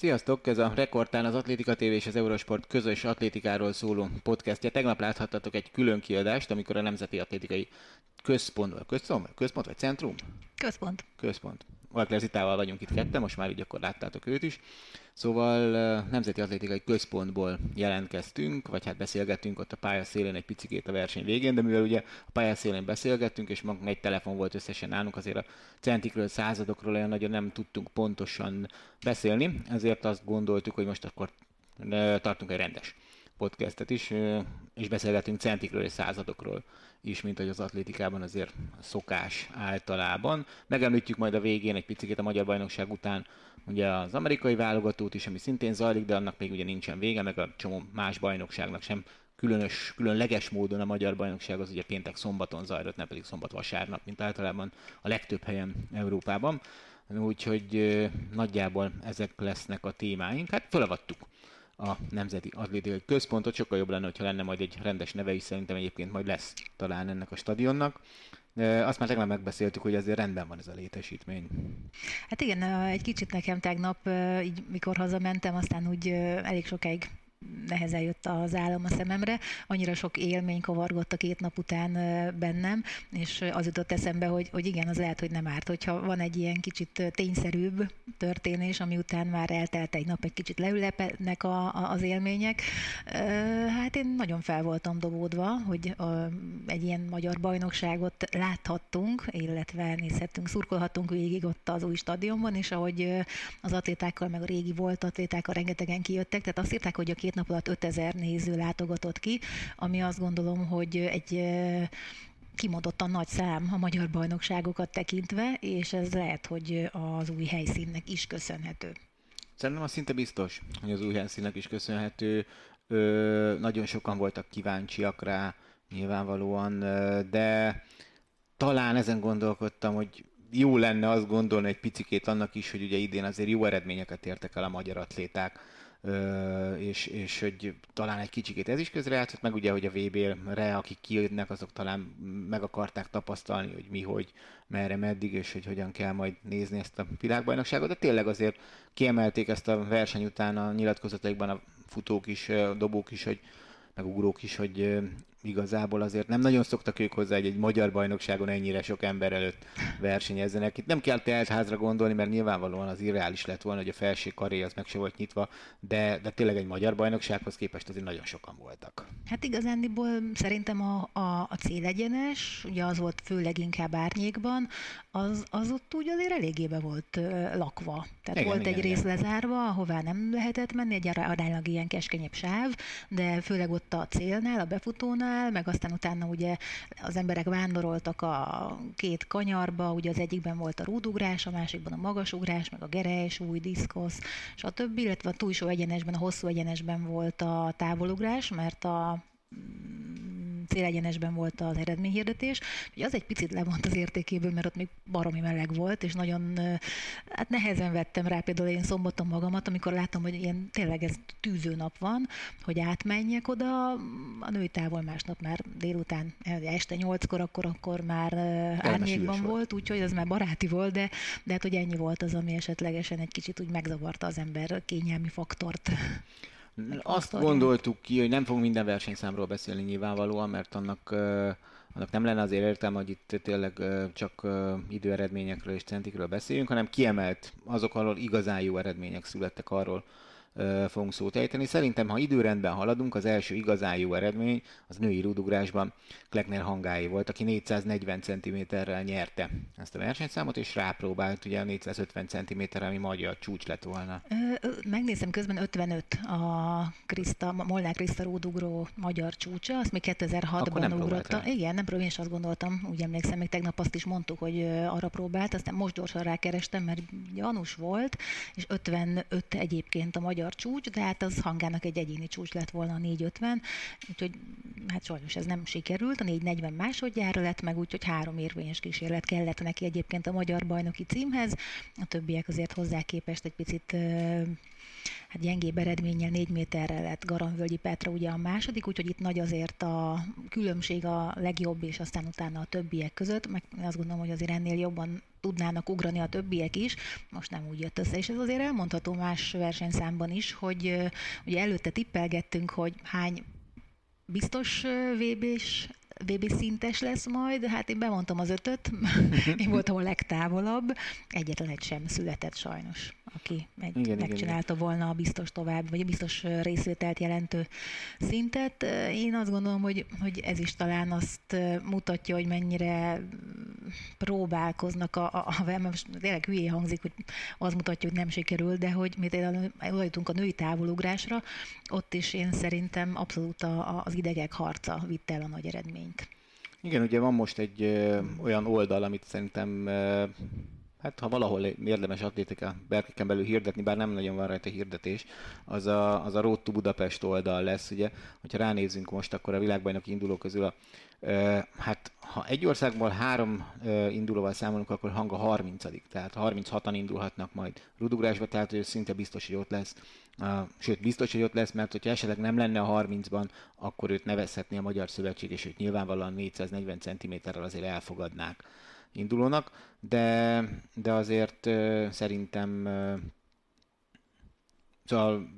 Sziasztok! Ez a Rekordtán az Atlétika TV és az Eurosport közös atlétikáról szóló podcastja. Tegnap láthattatok egy külön kiadást, amikor a Nemzeti Atlétikai Központ, vagy központ, központ vagy centrum? Központ. Központ. Valklezitával vagyunk itt ketten, most már így akkor láttátok őt is. Szóval Nemzeti Atlétikai Központból jelentkeztünk, vagy hát beszélgettünk ott a pályaszélén egy picikét a verseny végén, de mivel ugye a pályaszélén beszélgettünk, és magunk egy telefon volt összesen nálunk, azért a centikről, századokról olyan nagyon nem tudtunk pontosan beszélni, ezért azt gondoltuk, hogy most akkor tartunk egy rendes podcastet is, és beszélgetünk centikről és századokról is, mint hogy az atlétikában azért szokás általában. Megemlítjük majd a végén egy picit a magyar bajnokság után ugye az amerikai válogatót is, ami szintén zajlik, de annak még ugye nincsen vége, meg a csomó más bajnokságnak sem különös, különleges módon a magyar bajnokság az ugye péntek szombaton zajlott, nem pedig szombat vasárnap, mint általában a legtöbb helyen Európában. Úgyhogy nagyjából ezek lesznek a témáink. Hát felavattuk a Nemzeti Atlétikai Központot. Sokkal jobb lenne, hogyha lenne majd egy rendes neve is, szerintem egyébként majd lesz talán ennek a stadionnak. De azt már tegnap megbeszéltük, hogy azért rendben van ez a létesítmény. Hát igen, egy kicsit nekem tegnap, így mikor hazamentem, aztán úgy elég sokáig nehezen jött az állam a szememre, annyira sok élmény kavargott a két nap után bennem, és az jutott eszembe, hogy, hogy igen, az lehet, hogy nem árt, hogyha van egy ilyen kicsit tényszerűbb történés, ami után már eltelt egy nap, egy kicsit leülepednek a, a, az élmények. Hát én nagyon fel voltam dobódva, hogy egy ilyen magyar bajnokságot láthattunk, illetve nézhettünk, szurkolhattunk végig ott az új stadionban, és ahogy az atlétákkal, meg a régi volt atlétákkal rengetegen kijöttek, tehát azt írták, hogy a két két nap alatt 5000 néző látogatott ki, ami azt gondolom, hogy egy kimondottan nagy szám a magyar bajnokságokat tekintve, és ez lehet, hogy az új helyszínnek is köszönhető. Szerintem az szinte biztos, hogy az új helyszínnek is köszönhető. Ö, nagyon sokan voltak kíváncsiak rá, nyilvánvalóan, de talán ezen gondolkodtam, hogy jó lenne azt gondolni egy picikét annak is, hogy ugye idén azért jó eredményeket értek el a magyar atléták és, és hogy talán egy kicsikét ez is közrejátszott, meg ugye, hogy a VB-re, akik kijönnek, azok talán meg akarták tapasztalni, hogy mi, hogy, merre, meddig, és hogy hogyan kell majd nézni ezt a világbajnokságot, de tényleg azért kiemelték ezt a verseny után a nyilatkozataikban a futók is, a dobók is, hogy meg ugrók is, hogy igazából azért nem nagyon szoktak ők hozzá, hogy egy magyar bajnokságon ennyire sok ember előtt versenyezzenek. Itt nem kell teltházra gondolni, mert nyilvánvalóan az irreális lett volna, hogy a felső karé az meg se volt nyitva, de, de tényleg egy magyar bajnoksághoz képest azért nagyon sokan voltak. Hát igazándiból szerintem a, a, a célegyenes, ugye az volt főleg inkább árnyékban, az, az ott úgy azért eléggé be volt uh, lakva. Tehát igen, volt igen, egy igen. rész lezárva, ahová nem lehetett menni, egy aránylag ilyen keskenyebb sáv, de főleg ott a célnál, a befutónál, el, meg aztán utána ugye az emberek vándoroltak a két kanyarba, ugye az egyikben volt a rúdugrás, a másikban a magasugrás, meg a geres, új diszkosz, stb. illetve a túlsó egyenesben, a hosszú egyenesben volt a távolugrás, mert a célegyenesben volt az eredményhirdetés, hogy az egy picit levont az értékéből, mert ott még baromi meleg volt, és nagyon hát nehezen vettem rá például én szombaton magamat, amikor láttam, hogy ilyen tényleg ez tűző nap van, hogy átmenjek oda, a női távol másnap már délután, este nyolckor, akkor, akkor már árnyékban volt, úgyhogy az már baráti volt, de, de hát hogy ennyi volt az, ami esetlegesen egy kicsit úgy megzavarta az ember kényelmi faktort. Azt gondoltuk ki, hogy nem fogunk minden versenyszámról beszélni nyilvánvalóan, mert annak, annak nem lenne azért értelme, hogy itt tényleg csak időeredményekről és centikről beszéljünk, hanem kiemelt azok, ahol igazán jó eredmények születtek arról, fogunk szót ejteni. Szerintem, ha időrendben haladunk, az első igazán jó eredmény az női rúdugrásban Kleckner Hangái volt, aki 440 cm-rel nyerte ezt a versenyszámot, és rápróbált ugye a 450 cm ami magyar csúcs lett volna. Megnézem közben 55 a Krista, Molnár Krista rúdugró magyar csúcsa, azt még 2006-ban ugrotta. Igen, nem próbálom, én is azt gondoltam, úgy emlékszem, még tegnap azt is mondtuk, hogy arra próbált, aztán most gyorsan rákerestem, mert gyanús volt, és 55 egyébként a magyar magyar csúcs, de hát az hangának egy egyéni csúcs lett volna a 450, úgyhogy hát sajnos ez nem sikerült. A 440 másodjára lett meg, úgyhogy három érvényes kísérlet kellett neki egyébként a magyar bajnoki címhez. A többiek azért hozzá képest egy picit hát gyengébb eredménnyel 4 méterre lett Garamvölgyi Petra ugye a második, úgyhogy itt nagy azért a különbség a legjobb, és aztán utána a többiek között, meg azt gondolom, hogy azért ennél jobban tudnának ugrani a többiek is, most nem úgy jött össze, és ez azért elmondható más versenyszámban is, hogy ugye előtte tippelgettünk, hogy hány biztos VB-s VB szintes lesz majd, hát én bemondtam az ötöt, én voltam a legtávolabb, egyetlen egy sem született sajnos aki egy, igen, megcsinálta igen, volna a biztos tovább, vagy a biztos részvételt jelentő szintet. Én azt gondolom, hogy, hogy ez is talán azt mutatja, hogy mennyire próbálkoznak a, a, a most tényleg hülyé hangzik, hogy az mutatja, hogy nem sikerül, de hogy mi odajutunk a női távolugrásra, ott is én szerintem abszolút a, az idegek harca vitte el a nagy eredményt. Igen, ugye van most egy ö, olyan oldal, amit szerintem ö, hát ha valahol érdemes atlétika berkeken belül hirdetni, bár nem nagyon van rajta hirdetés, az a, az a Road to Budapest oldal lesz, ugye, hogyha ránézzünk most, akkor a világbajnoki induló közül a, e, hát ha egy országból három e, indulóval számolunk, akkor hang a 30 tehát 36-an indulhatnak majd rudugrásba, tehát hogy szinte biztos, hogy ott lesz. Uh, sőt, biztos, hogy ott lesz, mert hogyha esetleg nem lenne a 30-ban, akkor őt nevezhetné a Magyar Szövetség, és őt nyilvánvalóan 440 cm-rel azért elfogadnák indulónak, de, de azért szerintem szóval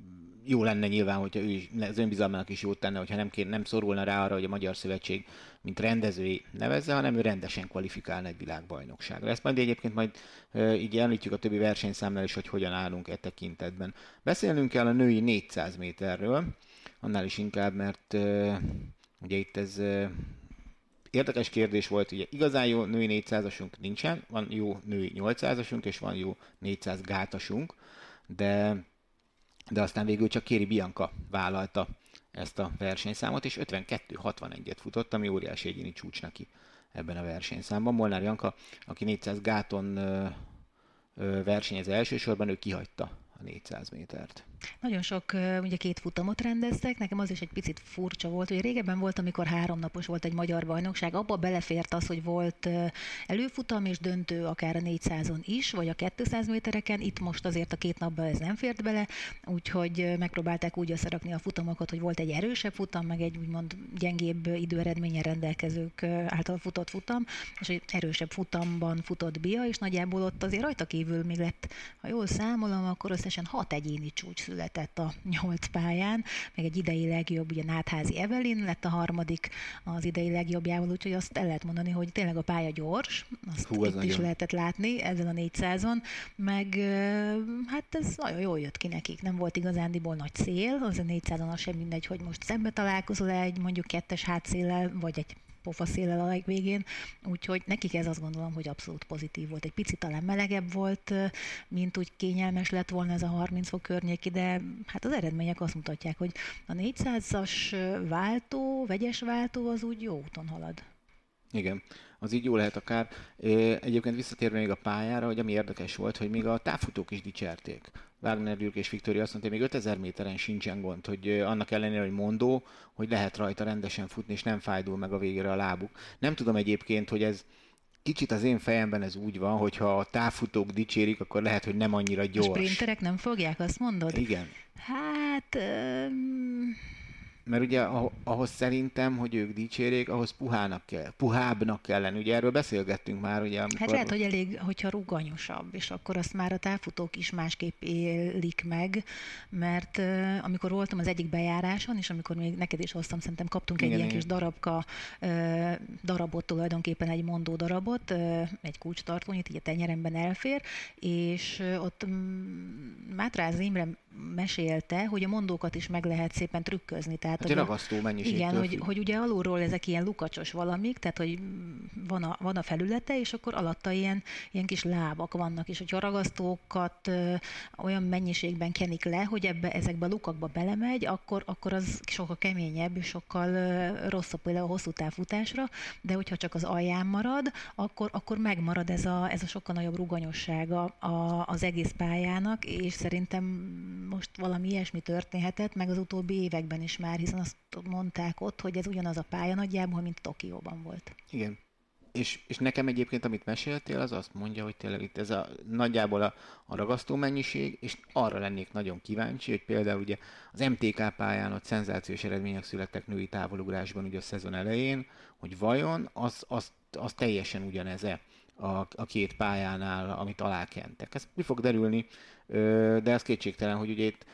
jó lenne nyilván, hogyha ő is, az önbizalmának is jót tenne, hogyha nem, kér, nem szorulna rá arra, hogy a Magyar Szövetség mint rendezői nevezze, hanem ő rendesen kvalifikálna egy világbajnokságra. Ezt majd egyébként majd e, így említjük a többi versenyszámnál is, hogy hogyan állunk e tekintetben. Beszélnünk kell a női 400 méterről, annál is inkább, mert e, ugye itt ez érdekes kérdés volt, ugye igazán jó női 400-asunk nincsen, van jó női 800-asunk, és van jó 400 gátasunk, de, de aztán végül csak Kéri Bianca vállalta ezt a versenyszámot, és 52-61-et futott, ami óriási egyéni csúcs neki ebben a versenyszámban. Molnár Janka, aki 400 gáton ö, ö, versenyez elsősorban, ő kihagyta a 400 métert. Nagyon sok, ugye két futamot rendeztek, nekem az is egy picit furcsa volt, hogy régebben volt, amikor háromnapos volt egy magyar bajnokság, abba belefért az, hogy volt előfutam és döntő akár a 400-on is, vagy a 200 métereken, itt most azért a két napban ez nem fért bele, úgyhogy megpróbálták úgy összerakni a futamokat, hogy volt egy erősebb futam, meg egy úgymond gyengébb időeredményen rendelkezők által futott futam, és egy erősebb futamban futott Bia, és nagyjából ott azért rajta kívül még lett, ha jól számolom, akkor összesen hat egyéni csúcs született a nyolc pályán, meg egy idei legjobb, ugye Nátházi Evelyn lett a harmadik az idei legjobbjával, úgyhogy azt el lehet mondani, hogy tényleg a pálya gyors, azt Hú, itt nagyon. is lehetett látni ezen a 400-on, meg hát ez nagyon jól jött ki nekik, nem volt igazándiból nagy szél, az a 400-on az sem mindegy, hogy most szembe találkozol egy mondjuk kettes hátszéllel, vagy egy pofaszéllel a legvégén, úgyhogy nekik ez azt gondolom, hogy abszolút pozitív volt. Egy picit talán melegebb volt, mint úgy kényelmes lett volna ez a 30 fok környéki, de hát az eredmények azt mutatják, hogy a 400-as váltó, vegyes váltó az úgy jó úton halad. Igen, az így jó lehet akár. Egyébként visszatérve még a pályára, hogy ami érdekes volt, hogy még a távfutók is dicsérték. Wagner Gyürk és Viktória azt mondta, hogy még 5000 méteren sincsen gond, hogy annak ellenére, hogy mondó, hogy lehet rajta rendesen futni, és nem fájdul meg a végére a lábuk. Nem tudom egyébként, hogy ez kicsit az én fejemben ez úgy van, hogyha a távfutók dicsérik, akkor lehet, hogy nem annyira gyors. A sprinterek nem fogják, azt mondod? Igen. Hát... Mert ugye ahhoz szerintem, hogy ők dicsérjék, ahhoz puhának kell, puhábbnak kell lenni. Ugye erről beszélgettünk már, ugye. Amikor... Hát lehet, hogy elég, hogyha ruganyosabb, és akkor azt már a távfutók is másképp élik meg, mert uh, amikor voltam az egyik bejáráson, és amikor még neked is hoztam, szerintem kaptunk igen, egy ilyen kis darabka, uh, darabot tulajdonképpen, egy mondó darabot, uh, egy kulcstartónyit, így a tenyeremben elfér, és ott um, Mátráz Imre mesélte, hogy a mondókat is meg lehet szépen trükközni. Tehát, hát hogy ragasztó mennyiség. Igen, hogy, hogy ugye alulról ezek ilyen lukacsos valamik, tehát hogy van a, van a felülete, és akkor alatta ilyen, ilyen kis lábak vannak, és hogyha a ragasztókat ö, olyan mennyiségben kenik le, hogy ebbe, ezekbe a lukakba belemegy, akkor, akkor az sokkal keményebb, és sokkal ö, rosszabb például a hosszú távfutásra, de hogyha csak az alján marad, akkor, akkor megmarad ez a, ez a sokkal nagyobb ruganyossága a, az egész pályának, és szerintem most valami ilyesmi történhetett, meg az utóbbi években is már, hiszen azt mondták ott, hogy ez ugyanaz a pálya nagyjából, mint Tokióban volt. Igen. és, és nekem egyébként, amit meséltél, az azt mondja, hogy tényleg itt ez a nagyjából a, a ragasztó mennyiség, és arra lennék nagyon kíváncsi, hogy például ugye az MTK pályán ott szenzációs eredmények születtek női távolugrásban ugye a szezon elején, hogy vajon az, az, az teljesen ugyanez-e a, a két pályánál, amit alákentek. Ez mi fog derülni, de ez kétségtelen, hogy ugye itt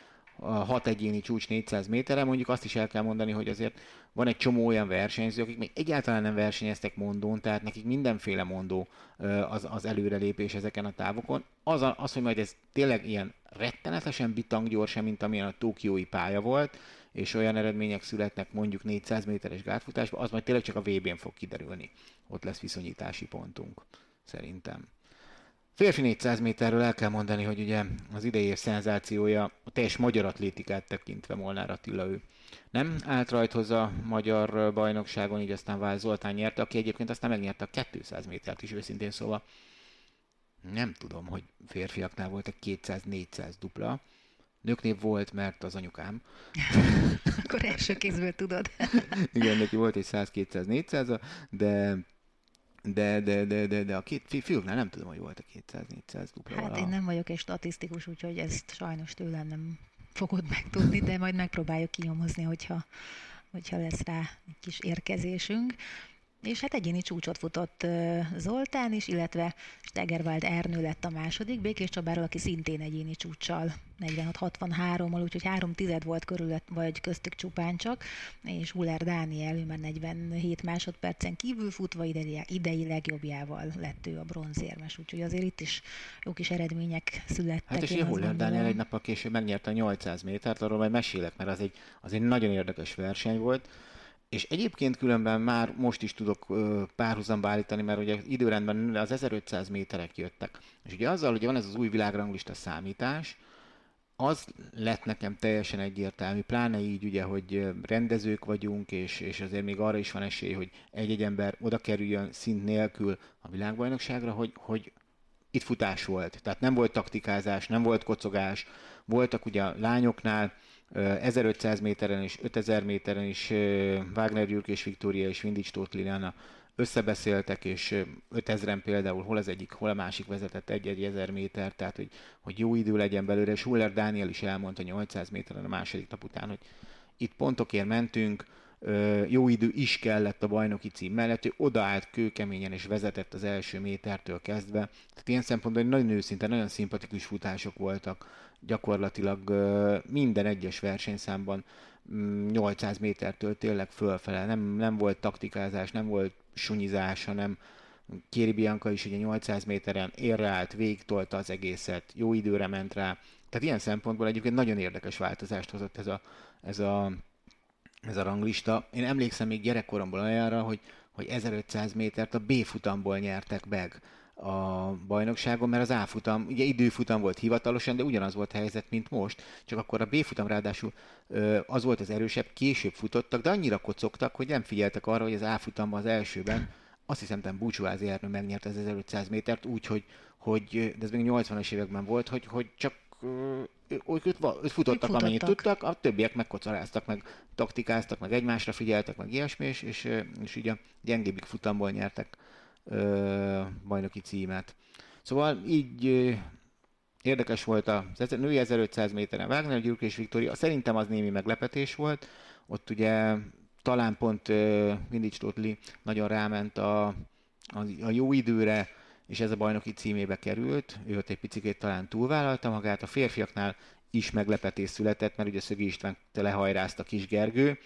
a hat egyéni csúcs 400 méterre, mondjuk azt is el kell mondani, hogy azért van egy csomó olyan versenyző, akik még egyáltalán nem versenyeztek mondón, tehát nekik mindenféle mondó az, az előrelépés ezeken a távokon. Az, a, az, hogy majd ez tényleg ilyen rettenetesen bitang gyorsan, mint amilyen a Tokiói pálya volt, és olyan eredmények születnek mondjuk 400 méteres gátfutásban, az majd tényleg csak a VB-n fog kiderülni. Ott lesz viszonyítási pontunk, szerintem. Férfi 400 méterről el kell mondani, hogy ugye az idei év szenzációja a teljes magyar atlétikát tekintve Molnár Attila ő. Nem állt rajthoz a magyar bajnokságon, így aztán Vál Zoltán nyerte, aki egyébként aztán megnyerte a 200 métert is őszintén szóval. Nem tudom, hogy férfiaknál volt egy 200-400 dupla. Nőknél volt, mert az anyukám. Akkor első kézből tudod. Igen, neki volt egy 100-200-400, de de, de, de, de, de a két fiúknál nem tudom, hogy volt a 200-400 dupla. Hát valaha. én nem vagyok egy statisztikus, úgyhogy ezt sajnos tőlem nem fogod megtudni, de majd megpróbáljuk kinyomozni, hogyha, hogyha lesz rá egy kis érkezésünk és hát egyéni csúcsot futott Zoltán is, illetve Stegerwald Ernő lett a második, Békés Csabáról, aki szintén egyéni csúccsal 46-63-mal, úgyhogy három tized volt körülött, vagy köztük csupán csak, és Huller Dániel, ő már 47 másodpercen kívül futva idei, idei legjobbjával lett ő a bronzérmes, úgyhogy azért itt is jó kis eredmények születtek. Hát és Huller Dániel egy nappal később megnyerte a 800 métert, arról majd mesélek, mert az egy, az egy nagyon érdekes verseny volt, és egyébként különben már most is tudok párhuzamba állítani, mert ugye időrendben az 1500 méterek jöttek. És ugye azzal, hogy van ez az új világranglista számítás, az lett nekem teljesen egyértelmű, pláne így ugye, hogy rendezők vagyunk, és, és azért még arra is van esély, hogy egy-egy ember oda kerüljön szint nélkül a világbajnokságra, hogy, hogy itt futás volt. Tehát nem volt taktikázás, nem volt kocogás, voltak ugye a lányoknál, 1500 méteren és 5000 méteren is Wagner Gyurk és Viktória és Vindics Tóth Liliana összebeszéltek, és 5000-en például hol az egyik, hol a másik vezetett egy-egy ezer méter, tehát hogy, hogy jó idő legyen belőle, és Huller Dániel is elmondta 800 méteren a második nap után, hogy itt pontokért mentünk, jó idő is kellett a bajnoki cím mellett, ő odaállt kőkeményen és vezetett az első métertől kezdve. Tehát ilyen szempontból nagyon őszinte, nagyon szimpatikus futások voltak gyakorlatilag minden egyes versenyszámban 800 mm, métertől tényleg fölfele. Nem, nem volt taktikázás, nem volt sunyizás, hanem Kéri Bianca is ugye 800 méteren érreállt, végtolta az egészet, jó időre ment rá. Tehát ilyen szempontból egyébként nagyon érdekes változást hozott ez a, ez a, ez a ranglista. Én emlékszem még gyerekkoromból olyanra, hogy, hogy 1500 métert a B futamból nyertek meg a bajnokságon, mert az A futam, ugye időfutam volt hivatalosan, de ugyanaz volt a helyzet, mint most, csak akkor a B futam ráadásul az volt az erősebb, később futottak, de annyira kocogtak, hogy nem figyeltek arra, hogy az A futamban az elsőben, azt hiszem, hogy Búcsúházi Ernő megnyerte az 1500 métert úgy, hogy, hogy de ez még 80-as években volt, hogy, hogy csak ők, ők, ők futottak, futottak, amennyit tudtak, a többiek megkocaráztak, meg taktikáztak, meg egymásra figyeltek, meg ilyesmi, és, és, és így a gyengébbik futamból nyertek ö, bajnoki címet. Szóval így ö, érdekes volt a női 1500 méteren Wagner, Gyurk és Viktória. Szerintem az némi meglepetés volt. Ott ugye talán pont Vindics Totli nagyon ráment a, a, a jó időre, és ez a bajnoki címébe került. Ő ott egy picit talán túlvállalta magát. A férfiaknál is meglepetés született, mert ugye Szögi István lehajrázta Kis Gergő,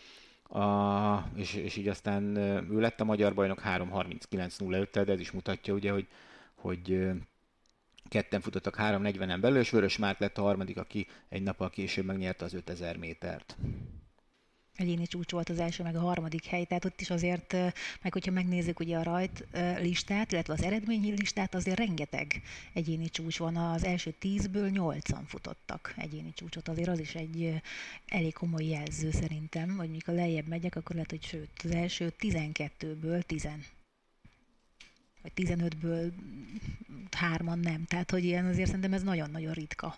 a, és, és így aztán ő lett a magyar bajnok 3.39.05-tel, de ez is mutatja ugye, hogy, hogy ketten futottak 3.40-en belül, és Vörös Márk lett a harmadik, aki egy nappal később megnyerte az 5000 métert egyéni csúcs volt az első, meg a harmadik hely, tehát ott is azért, meg hogyha megnézzük ugye a rajt listát, illetve az eredményi listát, azért rengeteg egyéni csúcs van, az első tízből nyolcan futottak egyéni csúcsot, azért az is egy elég komoly jelző szerintem, hogy mikor lejjebb megyek, akkor lehet, hogy sőt, az első 12-ből 10 vagy 15-ből hárman nem. Tehát, hogy ilyen azért szerintem ez nagyon-nagyon ritka.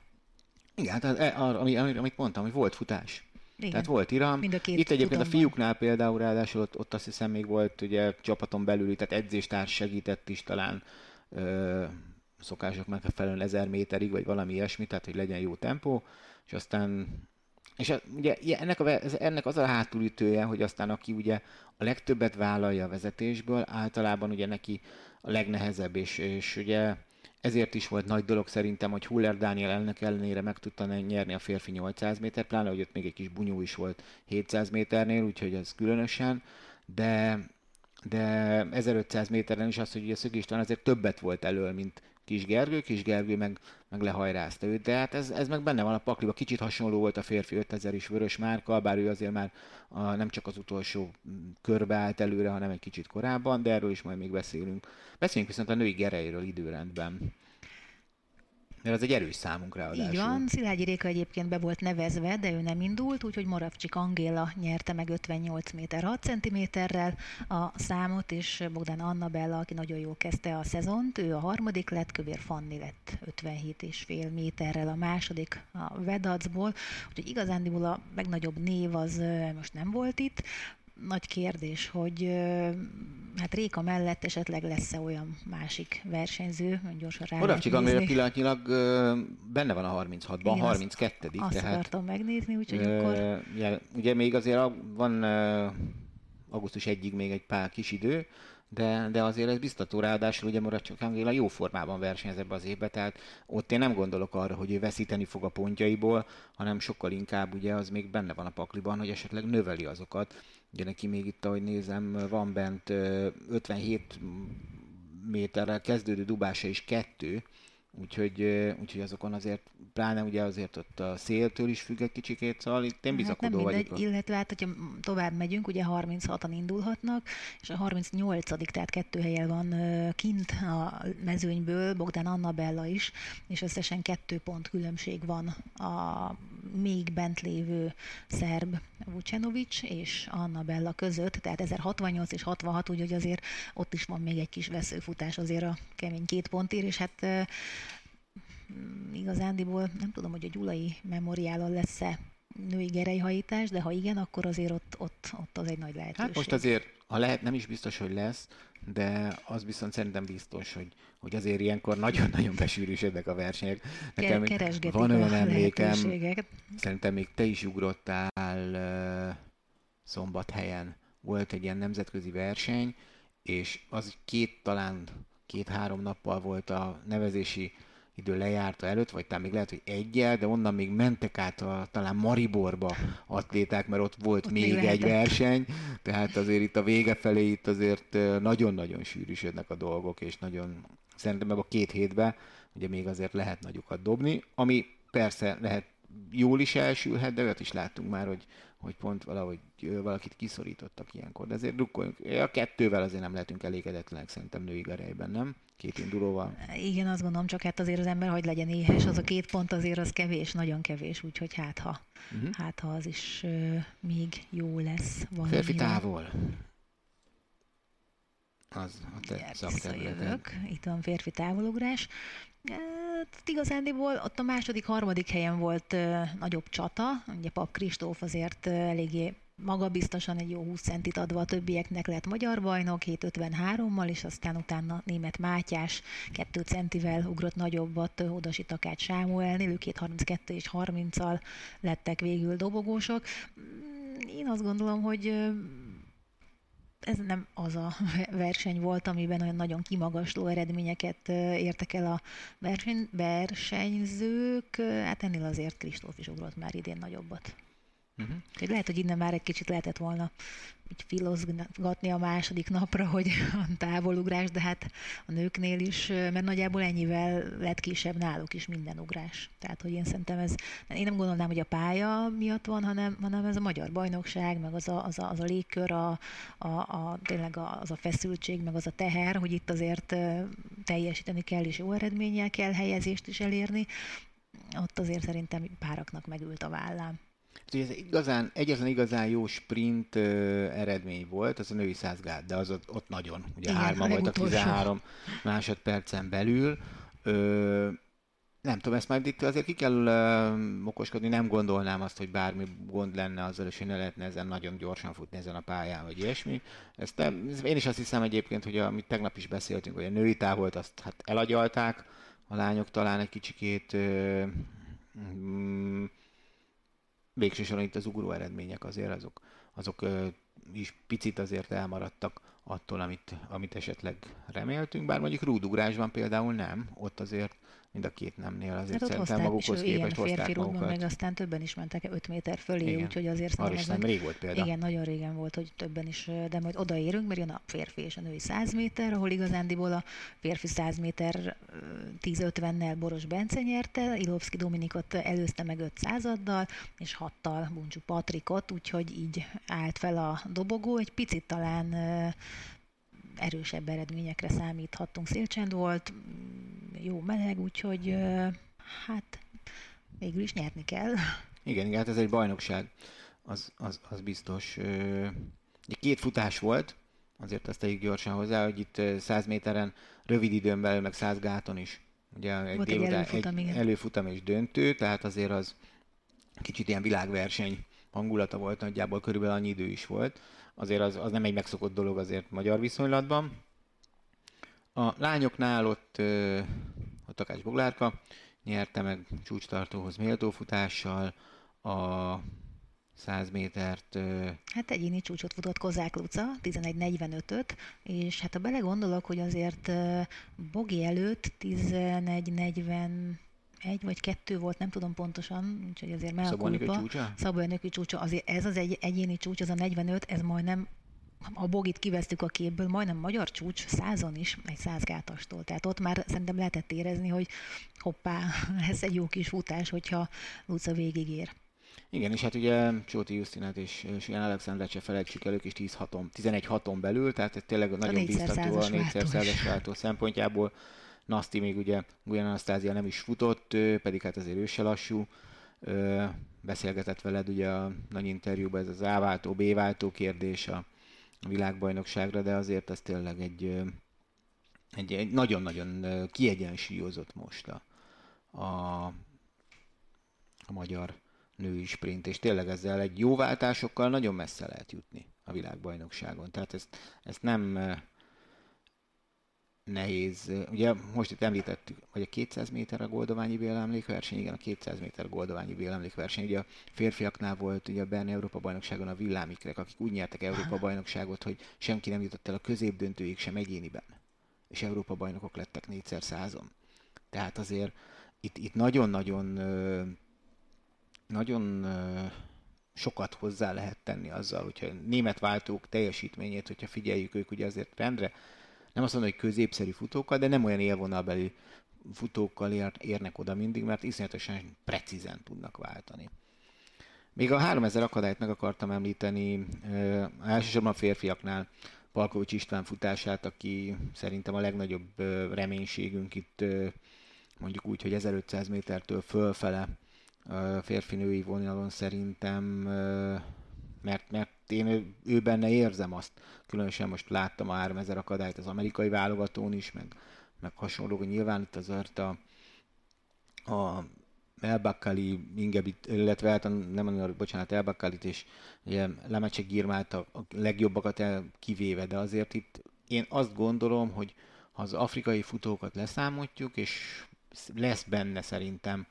Igen, hát ami, amit mondtam, hogy volt futás. Igen. Tehát volt iram. Mind a két Itt egyébként a fiúknál például ráadásul ott, ott azt hiszem még volt ugye csapaton belül, tehát edzéstárs segített is talán ö, szokások megfelelően 1000 méterig, vagy valami ilyesmi, tehát hogy legyen jó tempó, és aztán és a, ugye ennek, a, ennek az a hátulütője, hogy aztán aki ugye a legtöbbet vállalja a vezetésből, általában ugye neki a legnehezebb, és, és ugye ezért is volt nagy dolog szerintem, hogy Huller Dániel ennek ellenére meg tudta nyerni a férfi 800 méter, pláne, hogy ott még egy kis bunyó is volt 700 méternél, úgyhogy ez különösen, de, de 1500 méteren is az, hogy ugye Szögi István azért többet volt elől, mint Kis Gergő, Kis Gergő meg, meg lehajrázta őt, de hát ez, ez meg benne van a pakliba. Kicsit hasonló volt a férfi 5000 is vörös márka, bár ő azért már a, nem csak az utolsó körbe állt előre, hanem egy kicsit korábban, de erről is majd még beszélünk. Beszéljünk viszont a női gereiről időrendben. Mert az egy erős számunk ráadásul. Így van, Szilágyi Réka egyébként be volt nevezve, de ő nem indult, úgyhogy Moravcsik Angéla nyerte meg 58 méter 6 centiméterrel a számot, és Bogdan Annabella, aki nagyon jól kezdte a szezont, ő a harmadik lett, Kövér Fanni lett 57,5 méterrel a második a Vedacból, úgyhogy igazándiból a legnagyobb név az most nem volt itt, nagy kérdés, hogy hát Réka mellett esetleg lesz-e olyan másik versenyző, gyorsan rá csak amire pillanatnyilag benne van a 36-ban, 32 Azt, azt tehát, akartam megnézni, úgyhogy ö, akkor... Ja, ugye még azért van augusztus egyig még egy pár kis idő, de, de azért ez biztató, ráadásul ugye Moracsok Angéla jó formában versenyez ebbe az évbe, tehát ott én nem gondolok arra, hogy ő veszíteni fog a pontjaiból, hanem sokkal inkább ugye az még benne van a pakliban, hogy esetleg növeli azokat. Ugye neki még itt, ahogy nézem, van bent 57 méterrel kezdődő dubása is kettő, úgyhogy, úgyhogy azokon azért pláne ugye azért ott a széltől is függ egy kicsikét, szóval itt én bizakodó hát nem mindegy, vagyok. Illetve hát, hogyha tovább megyünk, ugye 36-an indulhatnak, és a 38 tehát kettő helye van kint a mezőnyből, Bogdan Annabella is, és összesen kettő pont különbség van a még bent lévő szerb Vucenovic és Annabella között, tehát 1068 és 66, úgyhogy azért ott is van még egy kis veszőfutás azért a kemény két pontért, és hát igazándiból nem tudom, hogy a Gyulai memoriálon lesz-e női gerejhajítás, de ha igen, akkor azért ott, ott, ott az egy nagy lehetőség. Hát most azért, ha lehet, nem is biztos, hogy lesz, de az viszont szerintem biztos, hogy, hogy azért ilyenkor nagyon-nagyon besűrűsödnek a versenyek. Nekem van olyan emlékem, szerintem még te is ugrottál uh, szombathelyen. Volt egy ilyen nemzetközi verseny, és az két, talán két-három nappal volt a nevezési idő lejárta előtt, vagy talán még lehet, hogy egyel, de onnan még mentek át a, talán Mariborba atléták, mert ott volt ott még egy verseny, tehát azért itt a vége felé itt azért nagyon-nagyon sűrűsödnek a dolgok, és nagyon szerintem meg a két hétben ugye még azért lehet nagyokat dobni, ami persze lehet jól is elsülhet, de olyat is láttunk már, hogy, hogy pont valahogy valakit kiszorítottak ilyenkor. De azért drukkoljunk. A kettővel azért nem lehetünk elégedetlenek szerintem női garejben, nem? Két indulóval. Igen, azt gondolom, csak hát azért az ember, hogy legyen éhes, az a két pont azért az kevés, nagyon kevés, úgyhogy hát ha, uh-huh. hát ha az is uh, még jó lesz. Valamivel. Férfi távol. Az a te szakterületed. Itt van férfi távolugrás. Hát, igazándiból ott a második, harmadik helyen volt uh, nagyobb csata. Ugye Pap Kristóf azért uh, eléggé magabiztosan egy jó 20 centit adva a többieknek lett magyar bajnok, 7.53-mal, és aztán utána német Mátyás 2 centivel ugrott nagyobbat Odasi Takács Sámuelnél, ők 2.32 és 30-al lettek végül dobogósok. Én azt gondolom, hogy ez nem az a verseny volt, amiben olyan nagyon kimagasló eredményeket értek el a verseny, versenyzők. Hát ennél azért Kristóf is ugrott már idén nagyobbat. Uh-huh. lehet, hogy innen már egy kicsit lehetett volna így filozgatni a második napra, hogy a távolugrás, de hát a nőknél is, mert nagyjából ennyivel lett kisebb náluk is minden ugrás. Tehát, hogy én szerintem ez, én nem gondolnám, hogy a pálya miatt van, hanem, hanem ez a magyar bajnokság, meg az a, az a, az a légkör, a, a, a, tényleg az a feszültség, meg az a teher, hogy itt azért teljesíteni kell, és jó eredménnyel kell helyezést is elérni. Ott azért szerintem páraknak megült a vállám. Ez igazán, egyetlen igazán jó sprint uh, eredmény volt, az a női százgát, de az ott, ott nagyon, ugye Igen, hárma volt a 13 másodpercen belül. Uh, nem tudom, ezt majd itt azért ki kell uh, okoskodni, nem gondolnám azt, hogy bármi gond lenne azzal, és hogy ne lehetne ezen nagyon gyorsan futni ezen a pályán, vagy ilyesmi. Ezt, én is azt hiszem egyébként, hogy amit tegnap is beszéltünk, hogy a női távolt, azt hát elagyalták, a lányok talán egy kicsikét uh, um, végső soron itt az ugró eredmények azért azok, azok is picit azért elmaradtak attól, amit, amit esetleg reméltünk, bár mondjuk rúdugrásban például nem, ott azért mind a két nemnél azért hát szerintem magukhoz képest igen, férfi magukat. meg aztán többen is mentek 5 méter fölé, úgyhogy azért Arra is nem rég volt példa. Igen, nagyon régen volt, hogy többen is, de majd odaérünk, mert jön a férfi és a női 100 méter, ahol igazándiból a férfi 100 méter 10-50-nel Boros Bence nyerte, Ilovszki Dominikot előzte meg 5 századdal, és 6-tal Buncsú Patrikot, úgyhogy így állt fel a dobogó, egy picit talán erősebb eredményekre számíthattunk. Szélcsend volt, jó meleg, úgyhogy hát végül is nyerni kell. Igen, igen, hát ez egy bajnokság, az, az, az biztos. Két futás volt, azért azt tegyük gyorsan hozzá, hogy itt 100 méteren rövid időn belül, meg 100 gáton is. Ugye egy, délután, egy, előfutam, egy előfutam és döntő, tehát azért az kicsit ilyen világverseny hangulata volt, nagyjából körülbelül annyi idő is volt azért az, az nem egy megszokott dolog azért magyar viszonylatban. A lányoknál ott a Takács Boglárka nyerte meg csúcstartóhoz méltó futással a 100 métert. Hát egyéni csúcsot futott Kozák Luca, 11.45-öt, és hát ha belegondolok, hogy azért Bogi előtt 11.40 egy vagy kettő volt, nem tudom pontosan, úgyhogy azért meg a kulpa. csúcsa? Szabolyanöki csúcsa, azért ez az egy egyéni csúcs, az a 45, ez majdnem a bogit kiveztük a képből, majdnem magyar csúcs százon is, egy százgátastól. Tehát ott már szerintem lehetett érezni, hogy hoppá, ez egy jó kis futás, hogyha Luca végigér. Igen, és hát ugye Csóti Justinát és Sian Alexandrát se felejtsük el, ők is 10 haton, 11 haton belül, tehát tényleg nagyon biztató a négyszer százas váltó szempontjából. Nasti még ugye Guyan Anasztázia nem is futott, pedig hát azért ő se lassú. Beszélgetett veled ugye a nagy interjúban ez az A-váltó, B-váltó kérdés a világbajnokságra, de azért ez tényleg egy, egy, egy nagyon-nagyon kiegyensúlyozott most a, a, a magyar női sprint, és tényleg ezzel egy jó váltásokkal nagyon messze lehet jutni a világbajnokságon. Tehát ezt, ezt nem nehéz. Ugye most itt említettük, hogy a 200 méter a Goldoványi vélemlékverseny, igen, a 200 méter Goldoványi vélemlékverseny. Ugye a férfiaknál volt ugye a Berni Európa bajnokságon a villámikrek, akik úgy nyertek Európa bajnokságot, hogy senki nem jutott el a középdöntőig sem egyéniben. És Európa bajnokok lettek négyszer százon. Tehát azért itt, itt nagyon-nagyon nagyon sokat hozzá lehet tenni azzal, hogyha német váltók teljesítményét, hogyha figyeljük ők ugye azért rendre nem azt mondom, hogy középszerű futókkal, de nem olyan élvonalbeli futókkal ér, érnek oda mindig, mert iszonyatosan precízen tudnak váltani. Még a 3000 akadályt meg akartam említeni, uh, elsősorban a férfiaknál Palkovics István futását, aki szerintem a legnagyobb uh, reménységünk itt uh, mondjuk úgy, hogy 1500 métertől fölfele férfi-női vonalon szerintem mert, mert én ő, ő benne érzem azt, különösen most láttam a 3000 akadályt az amerikai válogatón is, meg, meg hasonló, hogy nyilván itt azért a, a Elbakkali, Ingebit, illetve hát nem bocsánat, Elbakkalit és ugye Lemecse Girmát a, a legjobbakat el kivéve, de azért itt én azt gondolom, hogy ha az afrikai futókat leszámoljuk, és lesz benne szerintem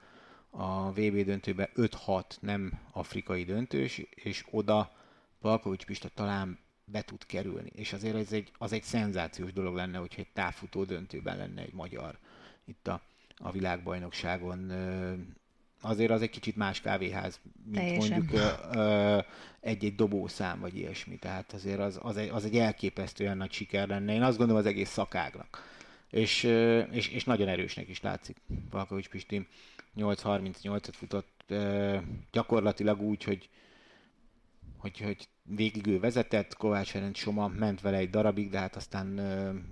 a VB döntőben 5-6 nem afrikai döntős, és oda Palkovics Pista talán be tud kerülni. És azért ez egy, az egy szenzációs dolog lenne, hogyha egy távfutó döntőben lenne egy magyar itt a, a világbajnokságon. Azért az egy kicsit más kávéház, mint Teljesen. mondjuk egy-egy dobószám, vagy ilyesmi. Tehát azért az, az, egy, az egy elképesztően nagy siker lenne. Én azt gondolom az egész szakágnak. És, és, és nagyon erősnek is látszik Palkovics Pisti 8.38-at futott gyakorlatilag úgy, hogy, hogy, hogy végig ő vezetett, Kovács Ferenc Soma ment vele egy darabig, de hát aztán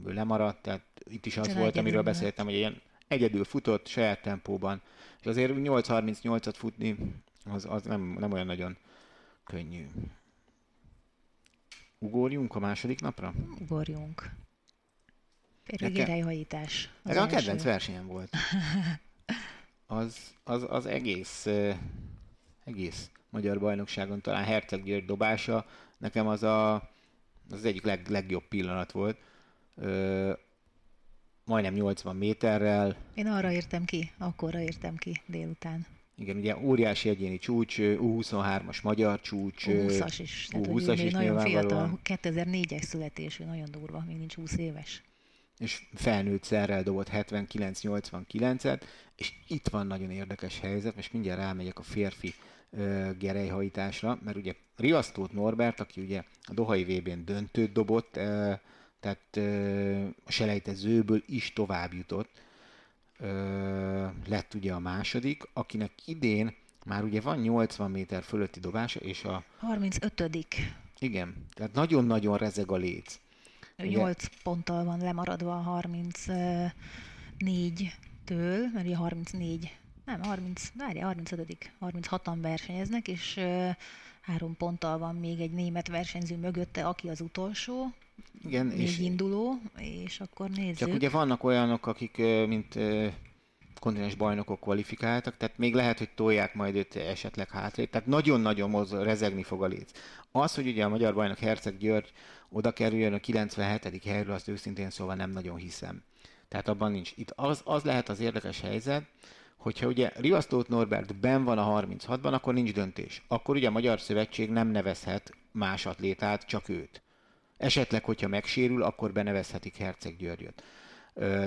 ő lemaradt, tehát itt is az Csak volt, amiről beszéltem, hogy ilyen egyedül futott, saját tempóban, és azért 8.38-at futni, az, az nem, nem olyan nagyon könnyű. Ugorjunk a második napra? Ugorjunk. Férjük irányhajítás. Ez a kedvenc versenyem volt. az, az, az egész, egész magyar bajnokságon talán Herceg György dobása nekem az a, az egyik leg, legjobb pillanat volt. Ö, majdnem 80 méterrel. Én arra értem ki, akkorra értem ki délután. Igen, ugye óriási egyéni csúcs, U23-as magyar csúcs. U20-as is. U20-as is nagyon fiatal, 2004-es születésű, nagyon durva, még nincs 20 éves. És felnőtt szerrel dobott 79-89-et, és itt van nagyon érdekes helyzet, és mindjárt rámegyek a férfi gerejhajításra, mert ugye Riasztót Norbert, aki ugye a Dohai VB-n döntőt dobott, tehát a selejtezőből is tovább jutott, lett ugye a második, akinek idén már ugye van 80 méter fölötti dobása, és a... 35 Igen, tehát nagyon-nagyon rezeg a léc. Ő ugye... 8 ponttal van lemaradva a 34-től, mert ugye 34, nem, 30, várja, 35 36-an versenyeznek, és három ponttal van még egy német versenyző mögötte, aki az utolsó, igen, még és induló, és akkor nézzük. Csak ugye vannak olyanok, akik mint kontinens bajnokok kvalifikáltak, tehát még lehet, hogy tolják majd őt esetleg hátrébb. Tehát nagyon-nagyon moz, rezegni fog a léc. Az, hogy ugye a magyar bajnok Herceg György oda kerüljön a 97. helyről, azt őszintén szóval nem nagyon hiszem. Tehát abban nincs. Itt az, az lehet az érdekes helyzet, hogyha ugye Rivasztót Norbert ben van a 36-ban, akkor nincs döntés. Akkor ugye a Magyar Szövetség nem nevezhet más atlétát, csak őt. Esetleg, hogyha megsérül, akkor benevezhetik Herceg Györgyöt.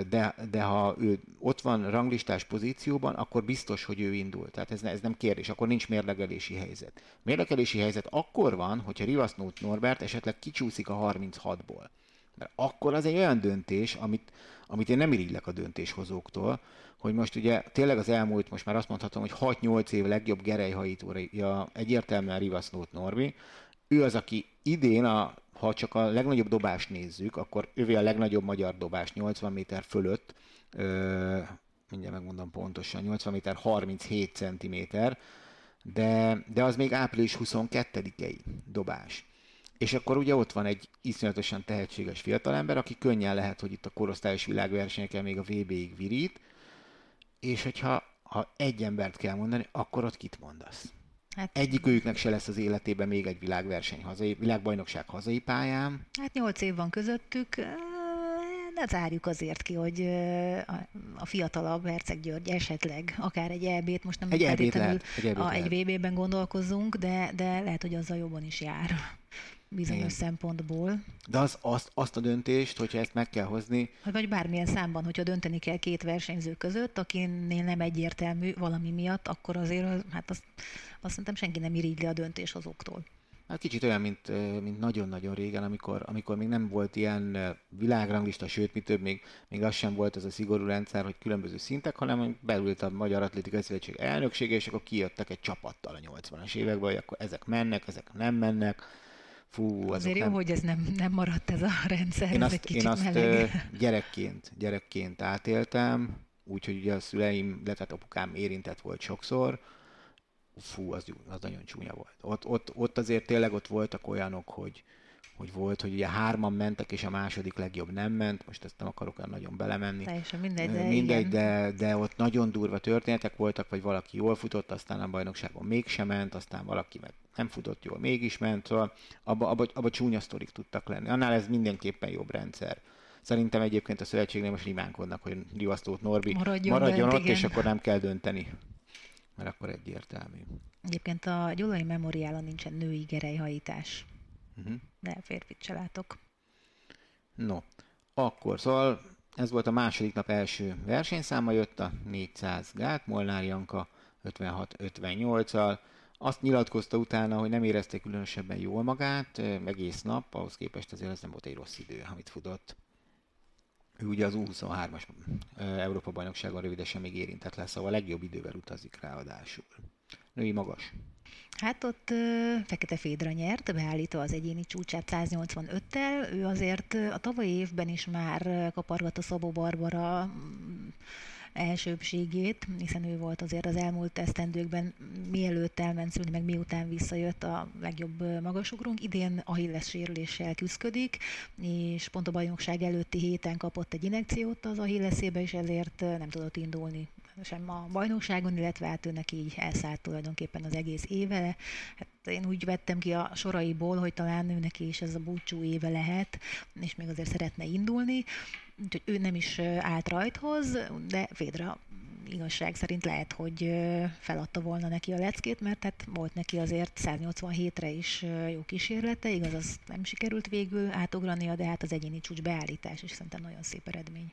De, de ha ő ott van ranglistás pozícióban, akkor biztos, hogy ő indul. Tehát ez, ne, ez nem kérdés, akkor nincs mérlegelési helyzet. Mérlegelési helyzet akkor van, hogyha Rivasznót Norbert esetleg kicsúszik a 36-ból. Mert akkor az egy olyan döntés, amit, amit én nem irigylek a döntéshozóktól, hogy most ugye tényleg az elmúlt, most már azt mondhatom, hogy 6-8 év legjobb gerejhajítója egyértelműen Rivasznót Norbi. Ő az, aki idén a ha csak a legnagyobb dobást nézzük, akkor ővé a legnagyobb magyar dobás 80 méter fölött, ö, mindjárt megmondom pontosan, 80 méter 37 centiméter, de, de az még április 22-i dobás. És akkor ugye ott van egy iszonyatosan tehetséges fiatalember, aki könnyen lehet, hogy itt a korosztályos világversenyeken még a VB-ig virít, és hogyha ha egy embert kell mondani, akkor ott kit mondasz? Hát, Egyikőjüknek se lesz az életében még egy világverseny, hazai, világbajnokság hazai pályán. Hát nyolc év van közöttük, ne zárjuk azért ki, hogy a fiatalabb Herceg György esetleg akár egy EB-t, most nem egy feltétlenül egy, a, egy VB-ben gondolkozzunk, de, de lehet, hogy azzal jobban is jár bizonyos Igen. szempontból. De az, azt, azt a döntést, hogyha ezt meg kell hozni... Vagy bármilyen számban, hogyha dönteni kell két versenyző között, akinél nem egyértelmű valami miatt, akkor azért hát azt, azt szerintem senki nem irigyli a döntéshozóktól. Hát kicsit olyan, mint, mint nagyon-nagyon régen, amikor, amikor még nem volt ilyen világranglista, sőt, mi több, még, még az sem volt ez a szigorú rendszer, hogy különböző szintek, hanem belült a Magyar Atlétikai Szövetség elnöksége, és akkor kijöttek egy csapattal a 80-as években, hogy akkor ezek mennek, ezek nem mennek Fú, Azért jó, nem... hogy ez nem, nem maradt ez a rendszer, én ez azt, egy kicsit én azt meleg. gyerekként, gyerekként átéltem, úgyhogy ugye a szüleim, de tehát apukám érintett volt sokszor, fú, az, az nagyon csúnya volt. Ott, ott, ott azért tényleg ott voltak olyanok, hogy, hogy volt, hogy ugye hárman mentek, és a második legjobb nem ment, most ezt nem akarok olyan nagyon belemenni. Teljesen mindegy, de, mindegy de, de ott nagyon durva történetek voltak, vagy valaki jól futott, aztán a bajnokságon mégsem ment, aztán valaki meg nem futott jól, mégis ment, szóval abba, abba, abba csúnya sztorik tudtak lenni. Annál ez mindenképpen jobb rendszer. Szerintem egyébként a szövetségnél most imánkodnak, hogy Rivasztót Norbi maradjon, maradjon ott, igen. és akkor nem kell dönteni. Mert akkor egyértelmű. Egyébként a Gyulai Memoriálon nincsen női gerejhajítás. Uh-huh. De férfit se látok. No, akkor szóval ez volt a második nap első versenyszáma, jött a 400 gát, Molnár Janka 56-58-al. Azt nyilatkozta utána, hogy nem érezte különösebben jól magát, egész nap, ahhoz képest azért ez nem volt egy rossz idő, amit futott. Ő ugye az U23-as Európa bajnokságon rövidesen még érintett lesz, szóval a legjobb idővel utazik ráadásul. Női magas. Hát ott uh, Fekete Fédra nyert, beállítva az egyéni csúcsát 185-tel. Ő azért a tavalyi évben is már kapargatta Szabó Barbara elsőbségét, hiszen ő volt azért az elmúlt esztendőkben, mielőtt elment szülni, meg miután visszajött a legjobb magasugrunk. Idén Achilles sérüléssel küzdik, és pont a bajnokság előtti héten kapott egy inekciót az Achillesszébe, és ezért nem tudott indulni sem a bajnokságon, illetve hát őnek így elszállt tulajdonképpen az egész éve. Hát én úgy vettem ki a soraiból, hogy talán őnek is ez a búcsú éve lehet, és még azért szeretne indulni, úgyhogy ő nem is állt rajthoz, de Védra igazság szerint lehet, hogy feladta volna neki a leckét, mert hát volt neki azért 187-re is jó kísérlete, igaz, az nem sikerült végül átugrania, de hát az egyéni csúcs beállítás is szerintem nagyon szép eredmény.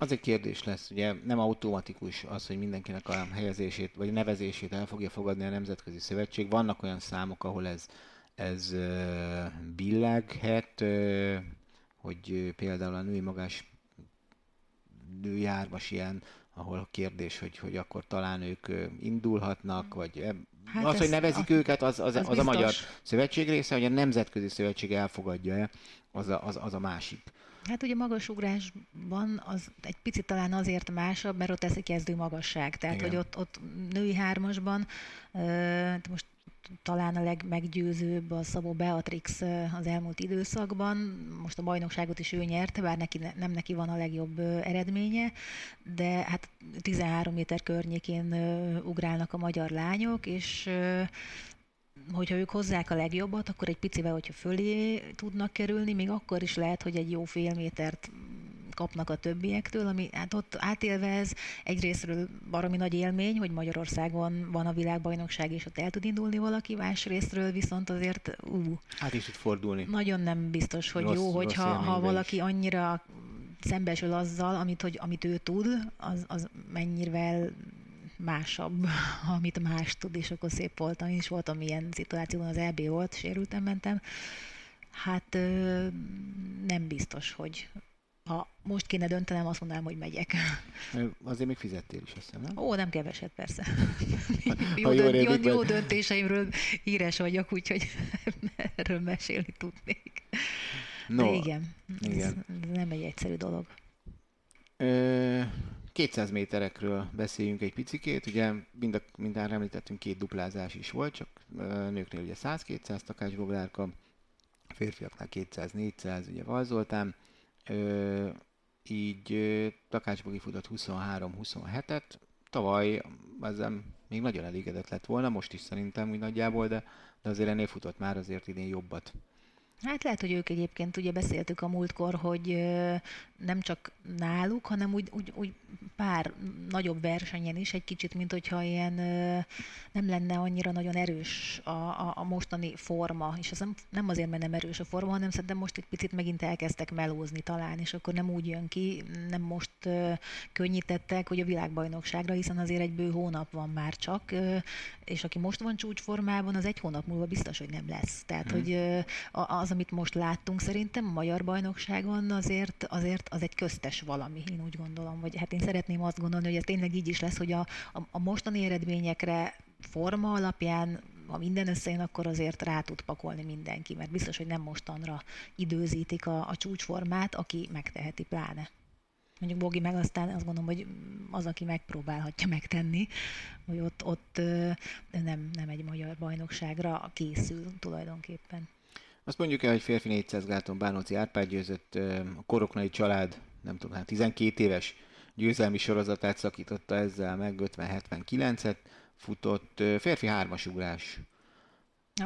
Az egy kérdés lesz, ugye nem automatikus az, hogy mindenkinek a helyezését vagy nevezését el fogja fogadni a Nemzetközi Szövetség. Vannak olyan számok, ahol ez, ez billeghet, hogy például a női magás nőjárvas ilyen ahol a kérdés, hogy, hogy akkor talán ők indulhatnak, vagy hát az, hogy nevezik a, őket, az, az, az, az a Magyar Szövetség része, hogy a Nemzetközi Szövetség elfogadja-e, az a, az, az a másik. Hát ugye magasugrásban az egy picit talán azért másabb, mert ott egy kezdő magasság. Tehát, Igen. hogy ott, ott női hármasban, most talán a legmeggyőzőbb a Szabó Beatrix az elmúlt időszakban. Most a bajnokságot is ő nyerte, bár neki, nem neki van a legjobb eredménye, de hát 13 méter környékén ugrálnak a magyar lányok, és hogyha ők hozzák a legjobbat, akkor egy picivel, hogyha fölé tudnak kerülni, még akkor is lehet, hogy egy jó fél métert kapnak a többiektől, ami hát ott átélve ez egyrésztről baromi nagy élmény, hogy Magyarországon van a világbajnokság, és ott el tud indulni valaki, másrésztről viszont azért ú, hát is tud fordulni. Nagyon nem biztos, hogy rossz, jó, hogyha ha valaki annyira szembesül azzal, amit, hogy, amit ő tud, az, az mennyivel másabb, amit más tud, és akkor szép voltam. Én is voltam ilyen szituációban, az EB volt, sérültem, mentem. Hát nem biztos, hogy ha most kéne döntenem, azt mondanám, hogy megyek. Azért még fizettél is, azt nem? Ó, nem keveset, persze. jó, dönt, jó, jó döntéseimről híres vagyok, úgyhogy erről mesélni tudnék. No, De igen, igen. Ez, ez nem egy egyszerű dolog. Ö, 200 méterekről beszéljünk egy picikét, ugye mind a, mindán említettünk két duplázás is volt, csak nőknél ugye 100-200 takácsboglárka, férfiaknál 200-400, ugye Valzoltán, Ö, így Takácsbogi futott 23-27-et, tavaly ezzel még nagyon elégedett lett volna, most is szerintem úgy nagyjából, de, de azért ennél futott már azért idén jobbat. Hát lehet, hogy ők egyébként, ugye beszéltük a múltkor, hogy nem csak náluk, hanem úgy, úgy, úgy pár nagyobb versenyen is egy kicsit, mint hogyha ilyen nem lenne annyira nagyon erős a, a, a mostani forma, és ez nem, nem azért, mert nem erős a forma, hanem szerintem most egy picit megint elkezdtek melózni talán, és akkor nem úgy jön ki, nem most könnyítettek, hogy a világbajnokságra, hiszen azért egy bő hónap van már csak, és aki most van csúcsformában, az egy hónap múlva biztos, hogy nem lesz. Tehát, hmm. hogy az, amit most láttunk szerintem a magyar bajnokságon, azért, azért az egy köztes valami, én úgy gondolom, vagy hát én szeretném azt gondolni, hogy ez tényleg így is lesz, hogy a, a, a mostani eredményekre forma alapján ha minden összejön, akkor azért rá tud pakolni mindenki, mert biztos, hogy nem mostanra időzítik a, a csúcsformát, aki megteheti pláne. Mondjuk Bogi meg aztán azt gondolom, hogy az, aki megpróbálhatja megtenni, hogy ott, ott nem, nem egy magyar bajnokságra készül tulajdonképpen. Azt mondjuk el, hogy férfi 400 gáton Bánóci Árpád győzött, a koroknai család, nem tudom, hát 12 éves győzelmi sorozatát szakította ezzel meg, 50-79-et futott, férfi hármasugrás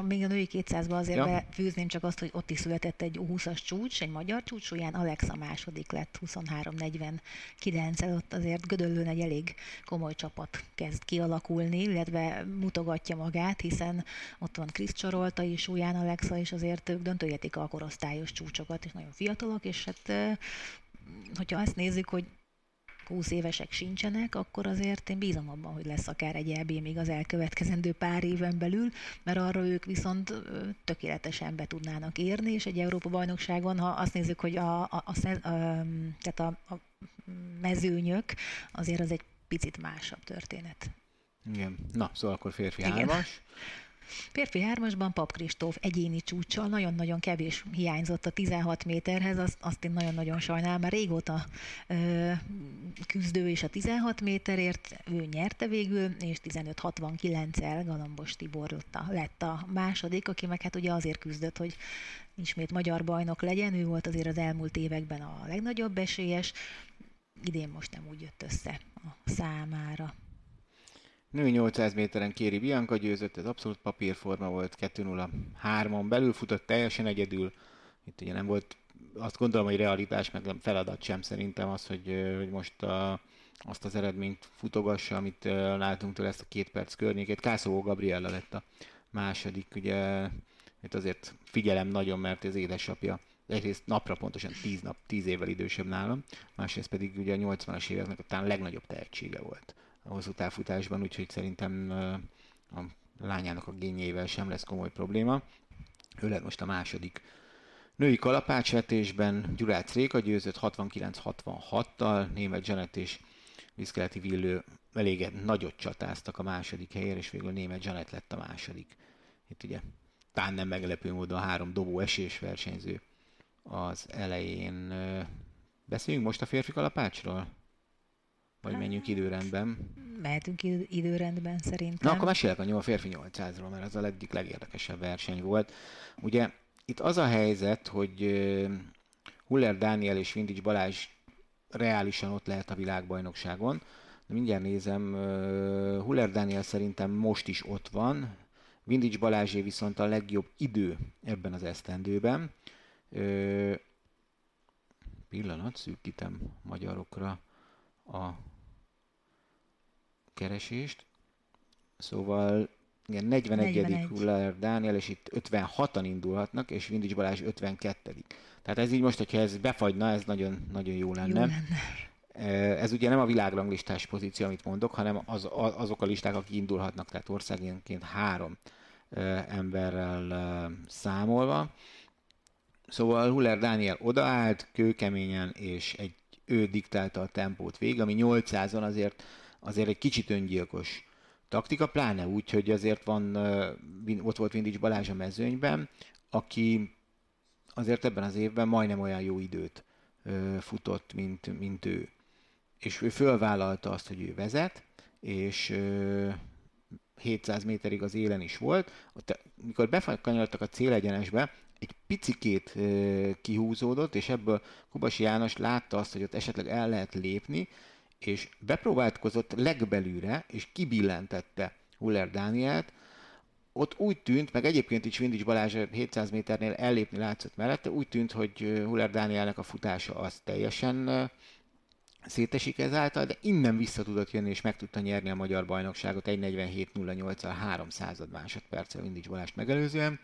még a női 200-ba azért ja. befűzném csak azt, hogy ott is született egy 20-as csúcs, egy magyar csúcs, olyan Alexa második lett 23-49 ott azért Gödöllőn egy elég komoly csapat kezd kialakulni, illetve mutogatja magát, hiszen ott van Krisz Csarolta is, Uján Alexa, és azért ők döntőjetik a korosztályos csúcsokat, és nagyon fiatalok, és hát hogyha azt nézzük, hogy 20 évesek sincsenek, akkor azért én bízom abban, hogy lesz akár egy EB még az elkövetkezendő pár éven belül, mert arra ők viszont tökéletesen be tudnának érni, és egy Európa-bajnokságon, ha azt nézzük, hogy a, a, a, a, tehát a, a mezőnyök, azért az egy picit másabb történet. Igen. Na, szóval akkor férfi hármas. Férfi hármasban Pap Kristóf egyéni csúcsal nagyon-nagyon kevés hiányzott a 16 méterhez, azt, azt én nagyon-nagyon sajnálom, mert régóta ö, küzdő és a 16 méterért ő nyerte végül, és 15-69-el Galambos Tibor lett a második, aki meg hát ugye azért küzdött, hogy ismét magyar bajnok legyen, ő volt azért az elmúlt években a legnagyobb esélyes, idén most nem úgy jött össze a számára. Női 800 méteren Kéri Bianca győzött, ez abszolút papírforma volt, 2-0-3-on belül futott teljesen egyedül. Itt ugye nem volt, azt gondolom, hogy realitás, meg nem feladat sem szerintem az, hogy, hogy most a, azt az eredményt futogassa, amit látunk tőle ezt a két perc környékét. Kászó Gabriella lett a második, ugye itt azért figyelem nagyon, mert az édesapja egyrészt napra pontosan 10 nap, 10 évvel idősebb nálam, másrészt pedig ugye a 80-as éveknek talán legnagyobb tehetsége volt hosszú távfutásban, úgyhogy szerintem a lányának a génjével sem lesz komoly probléma. Ő lett most a második női kalapácsvetésben, Gyurác Réka győzött 69-66-tal, német Janet és Viszkeleti Villő elég nagyot csatáztak a második helyére, és végül német Janet lett a második. Itt ugye tán nem meglepő módon három dobó esés versenyző az elején. Beszéljünk most a férfi kalapácsról? Vagy menjünk időrendben? Mehetünk időrendben szerintem. Na, akkor mesélek a férfi 800-ról, mert az a egyik legérdekesebb verseny volt. Ugye itt az a helyzet, hogy Huller Dániel és Vindics Balázs reálisan ott lehet a világbajnokságon. De mindjárt nézem, Huller Dániel szerintem most is ott van, Vindics Balázsé viszont a legjobb idő ebben az esztendőben. pillanat, szűkítem magyarokra a keresést. Szóval igen, 41. 41. Huller Dániel, és itt 56-an indulhatnak, és Vindics Balázs 52. Tehát ez így most, hogyha ez befagyna, ez nagyon, nagyon jó lenne. Jó lenne. Ez ugye nem a világranglistás pozíció, amit mondok, hanem az, azok a listák, akik indulhatnak, tehát országénként három emberrel számolva. Szóval Huller Dániel odaállt, kőkeményen, és egy, ő diktálta a tempót végig, ami 800-on azért, azért egy kicsit öngyilkos taktika, pláne úgy, hogy azért van, ott volt Vindics Balázs a mezőnyben, aki azért ebben az évben majdnem olyan jó időt futott, mint, mint ő. És ő fölvállalta azt, hogy ő vezet, és 700 méterig az élen is volt. Ott, mikor bekanyarodtak a célegyenesbe, egy picikét kihúzódott, és ebből Kubasi János látta azt, hogy ott esetleg el lehet lépni, és bepróbálkozott legbelülre, és kibillentette Huller Dánielt, ott úgy tűnt, meg egyébként is Vindics Balázs 700 méternél ellépni látszott mellette, úgy tűnt, hogy Huller Dánielnek a futása az teljesen szétesik ezáltal, de innen vissza tudott jönni, és meg tudta nyerni a magyar bajnokságot 1.47.08-al 3 század másodperccel Vindics Balást megelőzően.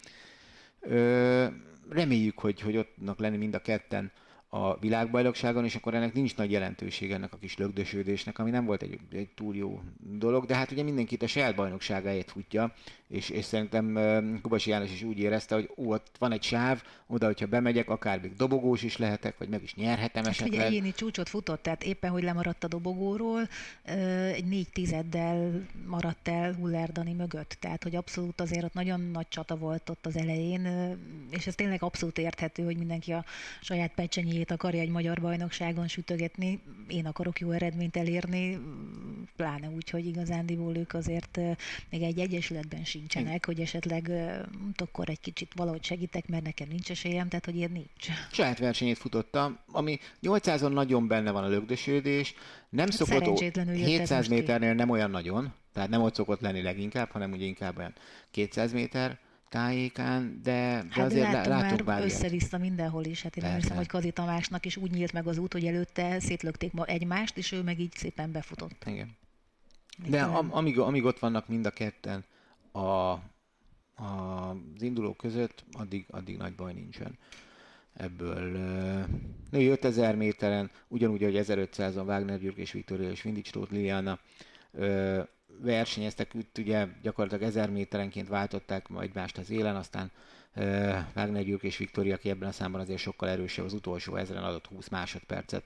Ö, reméljük, hogy, hogy ottnak lenni mind a ketten a világbajnokságon, és akkor ennek nincs nagy jelentőség ennek a kis lögdösődésnek, ami nem volt egy, egy túl jó dolog, de hát ugye mindenkit a saját bajnokságáért futja, és, és szerintem Kubasi János is úgy érezte, hogy ó, ott van egy sáv, oda, hogyha bemegyek, akár még dobogós is lehetek, vagy meg is nyerhetem hát esetleg. Ugye egyéni csúcsot futott, tehát éppen, hogy lemaradt a dobogóról, egy négy tizeddel maradt el Huller Dani mögött, tehát, hogy abszolút azért ott nagyon nagy csata volt ott az elején, és ez tényleg abszolút érthető, hogy mindenki a saját pecsenyét akarja egy magyar bajnokságon sütögetni. Én akarok jó eredményt elérni, pláne úgy, hogy igazándiból ők azért még egy egyesületben sincsenek, hogy esetleg akkor egy kicsit valahogy segítek, mert nekem nincs esélyem, tehát hogy ilyen nincs. Saját versenyét futottam, ami 800-on nagyon benne van a lögdösődés, nem hát szokott, 700 méternél nem olyan nagyon, tehát nem ott szokott lenni leginkább, hanem ugye inkább olyan 200 méter, tájékán, de, de hát azért látunk már össze-vissza mindenhol is. Hát én nem hiszem, hogy Kazi Tamásnak is úgy nyílt meg az út, hogy előtte szétlökték ma egymást, és ő meg így szépen befutott. Igen. De am, amíg, amíg ott vannak mind a ketten a, a, az indulók között, addig, addig nagy baj nincsen ebből. Női 5000 méteren, ugyanúgy, hogy 1500-on Wagner György és Viktoria és Vindics Tóth Liliana versenyeztek, úgy ugye gyakorlatilag 1000 méterenként váltották majd egymást az élen, aztán Wagner György és Viktoria, aki ebben a számban azért sokkal erősebb, az utolsó ezeren adott 20 másodpercet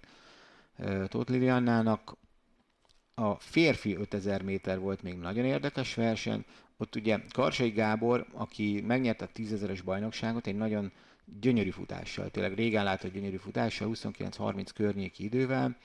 Tóth Liliannának. A férfi 5000 méter volt még nagyon érdekes verseny. Ott ugye Karsai Gábor, aki megnyerte a 10 bajnokságot, egy nagyon gyönyörű futással, tényleg régen látott gyönyörű futással, 29-30 környéki idővel,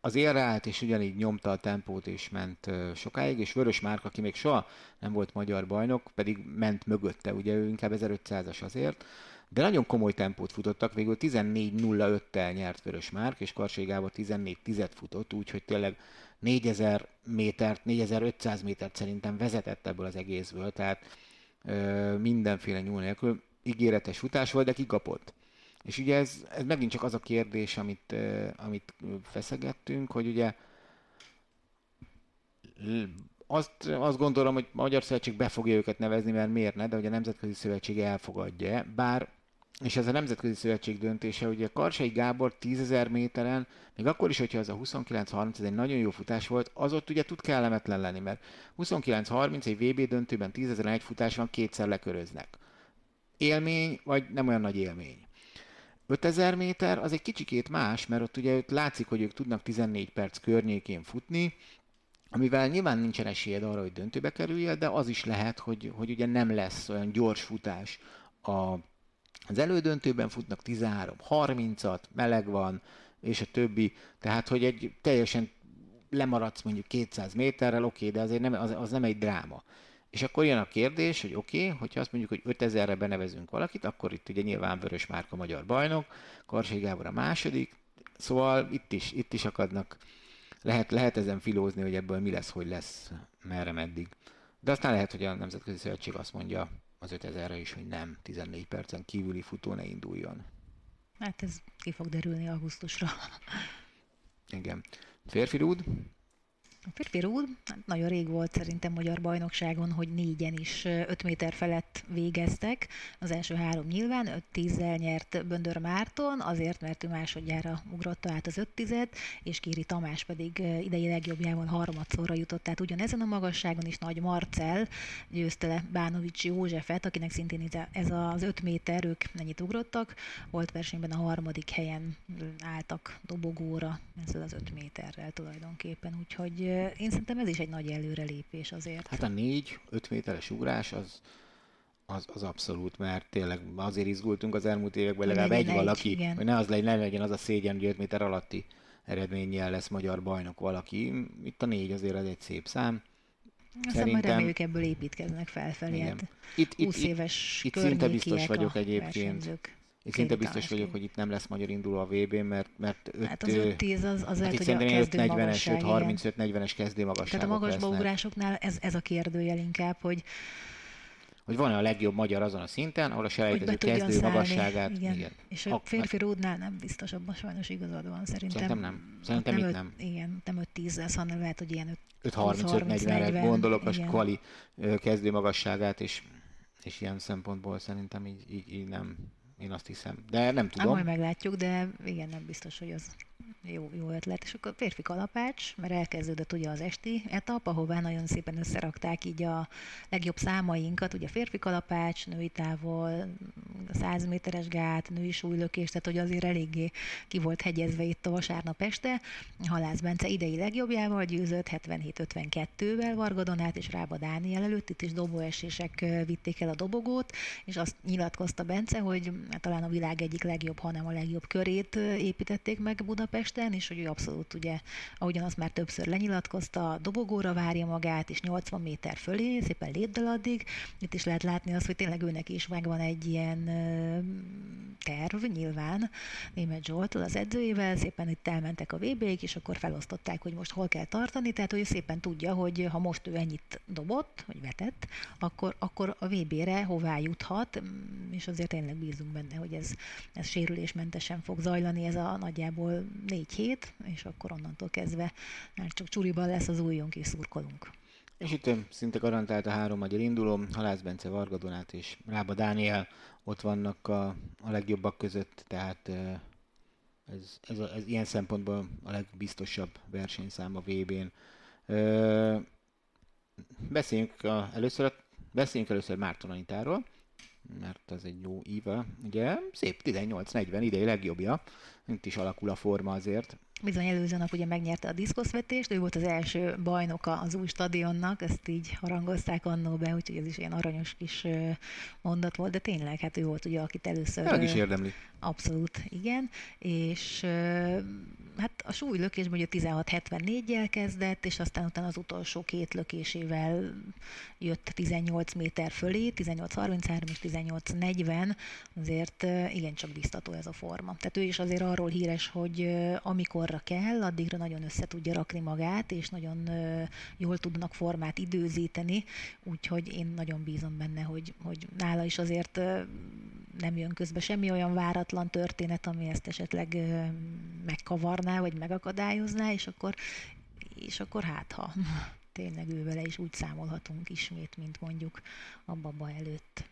az élre állt, és ugyanígy nyomta a tempót, és ment sokáig, és Vörös Márk, aki még soha nem volt magyar bajnok, pedig ment mögötte, ugye ő inkább 1500-as azért, de nagyon komoly tempót futottak, végül 14.05-tel nyert Vörös Márk, és Karsai Gábor 14 10 futott, úgyhogy tényleg 4000 métert, 4500 métert szerintem vezetett ebből az egészből, tehát ö, mindenféle nyúl nélkül ígéretes futás volt, de kikapott. És ugye ez, ez megint csak az a kérdés, amit, ö, amit feszegettünk, hogy ugye azt, azt gondolom, hogy Magyar Szövetség be fogja őket nevezni, mert miért ne, de hogy a Nemzetközi Szövetség elfogadja. Bár és ez a Nemzetközi Szövetség döntése, ugye Karsai Gábor 10.000 méteren, még akkor is, hogyha az a 29-30, ez egy nagyon jó futás volt, az ott ugye tud kellemetlen lenni, mert 29-30 egy VB döntőben 10 egy futás van, kétszer leköröznek. Élmény, vagy nem olyan nagy élmény. 5000 méter az egy kicsikét más, mert ott ugye ott látszik, hogy ők tudnak 14 perc környékén futni, amivel nyilván nincsen esélyed arra, hogy döntőbe kerüljél, de az is lehet, hogy, hogy ugye nem lesz olyan gyors futás a az elődöntőben futnak 13-30-at, meleg van, és a többi, tehát hogy egy teljesen lemaradsz mondjuk 200 méterrel, oké, de azért nem, az, az nem egy dráma. És akkor jön a kérdés, hogy oké, okay, hogyha azt mondjuk, hogy 5000-re benevezünk valakit, akkor itt ugye nyilván Vörös Márka magyar bajnok, Karsai Gábor a második, szóval itt is, itt is akadnak, lehet, lehet ezen filózni, hogy ebből mi lesz, hogy lesz, merre, meddig. De aztán lehet, hogy a Nemzetközi Szövetség azt mondja, az 5000-re is, hogy nem 14 percen kívüli futó ne induljon. Hát ez ki fog derülni augusztusra. Igen. Férfi rúd? A férfi rúd hát nagyon rég volt szerintem magyar bajnokságon, hogy négyen is 5 méter felett végeztek. Az első három nyilván, 5 10 nyert Böndör Márton, azért, mert ő másodjára ugrotta át az 5 tizet, és Kéri Tamás pedig idei legjobbjával harmadszorra jutott. Tehát ugyanezen a magasságon is Nagy Marcel győzte le Bánovics Józsefet, akinek szintén ez az 5 méter, ők mennyit ugrottak, volt versenyben a harmadik helyen álltak dobogóra ezzel az 5 méterrel tulajdonképpen, úgyhogy én szerintem ez is egy nagy előrelépés azért. Hát a négy, öt méteres ugrás az, az, az abszolút, mert tényleg azért izgultunk az elmúlt években, legalább egy, egy valaki, igen. hogy ne az legyen, ne legyen az a szégyen, hogy 5 méter alatti eredménnyel lesz magyar bajnok valaki. Itt a négy azért az egy szép szám. Aztán majd reméljük ebből építkeznek felfelé. Hát itt, itt, 20 éves itt, itt szinte biztos vagyok egyébként. Versenyzők. Én szinte biztos vagyok, hogy itt nem lesz magyar induló a vb mert, mert öt, hát az 5-10 az, az hát hogy a kezdő 40-es, 35-40-es kezdő magasságok Tehát a magasba ugrásoknál ez, ez a kérdőjel inkább, hogy hogy van-e a legjobb magyar azon a szinten, ahol a selejtező kezdő szállni. magasságát. Igen. igen. És a, férfi rúdnál nem biztos, abban sajnos igazad van szerintem. Szerintem nem. Szerintem nem, itt nem. Igen, nem 5-10 lesz, hanem lehet, hogy ilyen 5-35-40-re gondolok, a kvali kezdő magasságát, és, és ilyen szempontból szerintem így, így, így nem, én azt hiszem. De nem tudom. Hát majd meglátjuk, de igen, nem biztos, hogy az jó, jó ötlet. És akkor férfi kalapács, mert elkezdődött ugye az esti etap, ahová nagyon szépen összerakták így a legjobb számainkat, ugye férfi kalapács, női távol, 100 méteres gát, női súlylökés, tehát hogy azért eléggé ki volt hegyezve itt a vasárnap este. Halász Bence idei legjobbjával győzött 77-52-vel Vargadonát és Rába Dániel előtt, itt is dobóesések vitték el a dobogót, és azt nyilatkozta Bence, hogy talán a világ egyik legjobb, hanem a legjobb körét építették meg Budapesten, és hogy ő abszolút ugye, ahogyan azt már többször lenyilatkozta, dobogóra várja magát, és 80 méter fölé, szépen lépdel addig. Itt is lehet látni azt, hogy tényleg őnek is megvan egy ilyen terv, nyilván, német Zsoltól az edzőjével, szépen itt elmentek a VB-ig, és akkor felosztották, hogy most hol kell tartani, tehát hogy szépen tudja, hogy ha most ő ennyit dobott, vagy vetett, akkor, akkor a VB-re hová juthat, és azért tényleg bízunk benne, hogy ez, ez sérülésmentesen fog zajlani, ez a nagyjából négy hét, és akkor onnantól kezdve már csak csuriban lesz az újunk és szurkolunk. És itt szinte garantált a három magyar induló, Halász Bence, Varga Donát és Rába Dániel ott vannak a, a legjobbak között, tehát ez, ez, a, ez ilyen szempontból a legbiztosabb versenyszám a VB-n. Beszéljünk a, először, beszéljünk először Márton Anitáról, mert az egy jó íve. Ugye szép 18-40 idei legjobbja, itt is alakul a forma azért. Bizony előző nap ugye megnyerte a diszkoszvetést, ő volt az első bajnoka az új stadionnak, ezt így harangozták annó be, úgyhogy ez is ilyen aranyos kis mondat volt, de tényleg, hát ő volt ugye, akit először... Meg is érdemli. Abszolút, igen, és hát a súlylökésben ugye 16-74-jel kezdett, és aztán utána az utolsó két lökésével jött 18 méter fölé, 18-33 és 18-40, azért igencsak biztató ez a forma. Tehát ő is azért arról híres, hogy amikorra kell, addigra nagyon össze tudja rakni magát, és nagyon jól tudnak formát időzíteni, úgyhogy én nagyon bízom benne, hogy, hogy nála is azért nem jön közbe semmi olyan váratlan történet, ami ezt esetleg megkavarná, vagy megakadályozná, és akkor, és akkor hát ha tényleg ő vele is úgy számolhatunk ismét, mint mondjuk a baba előtt.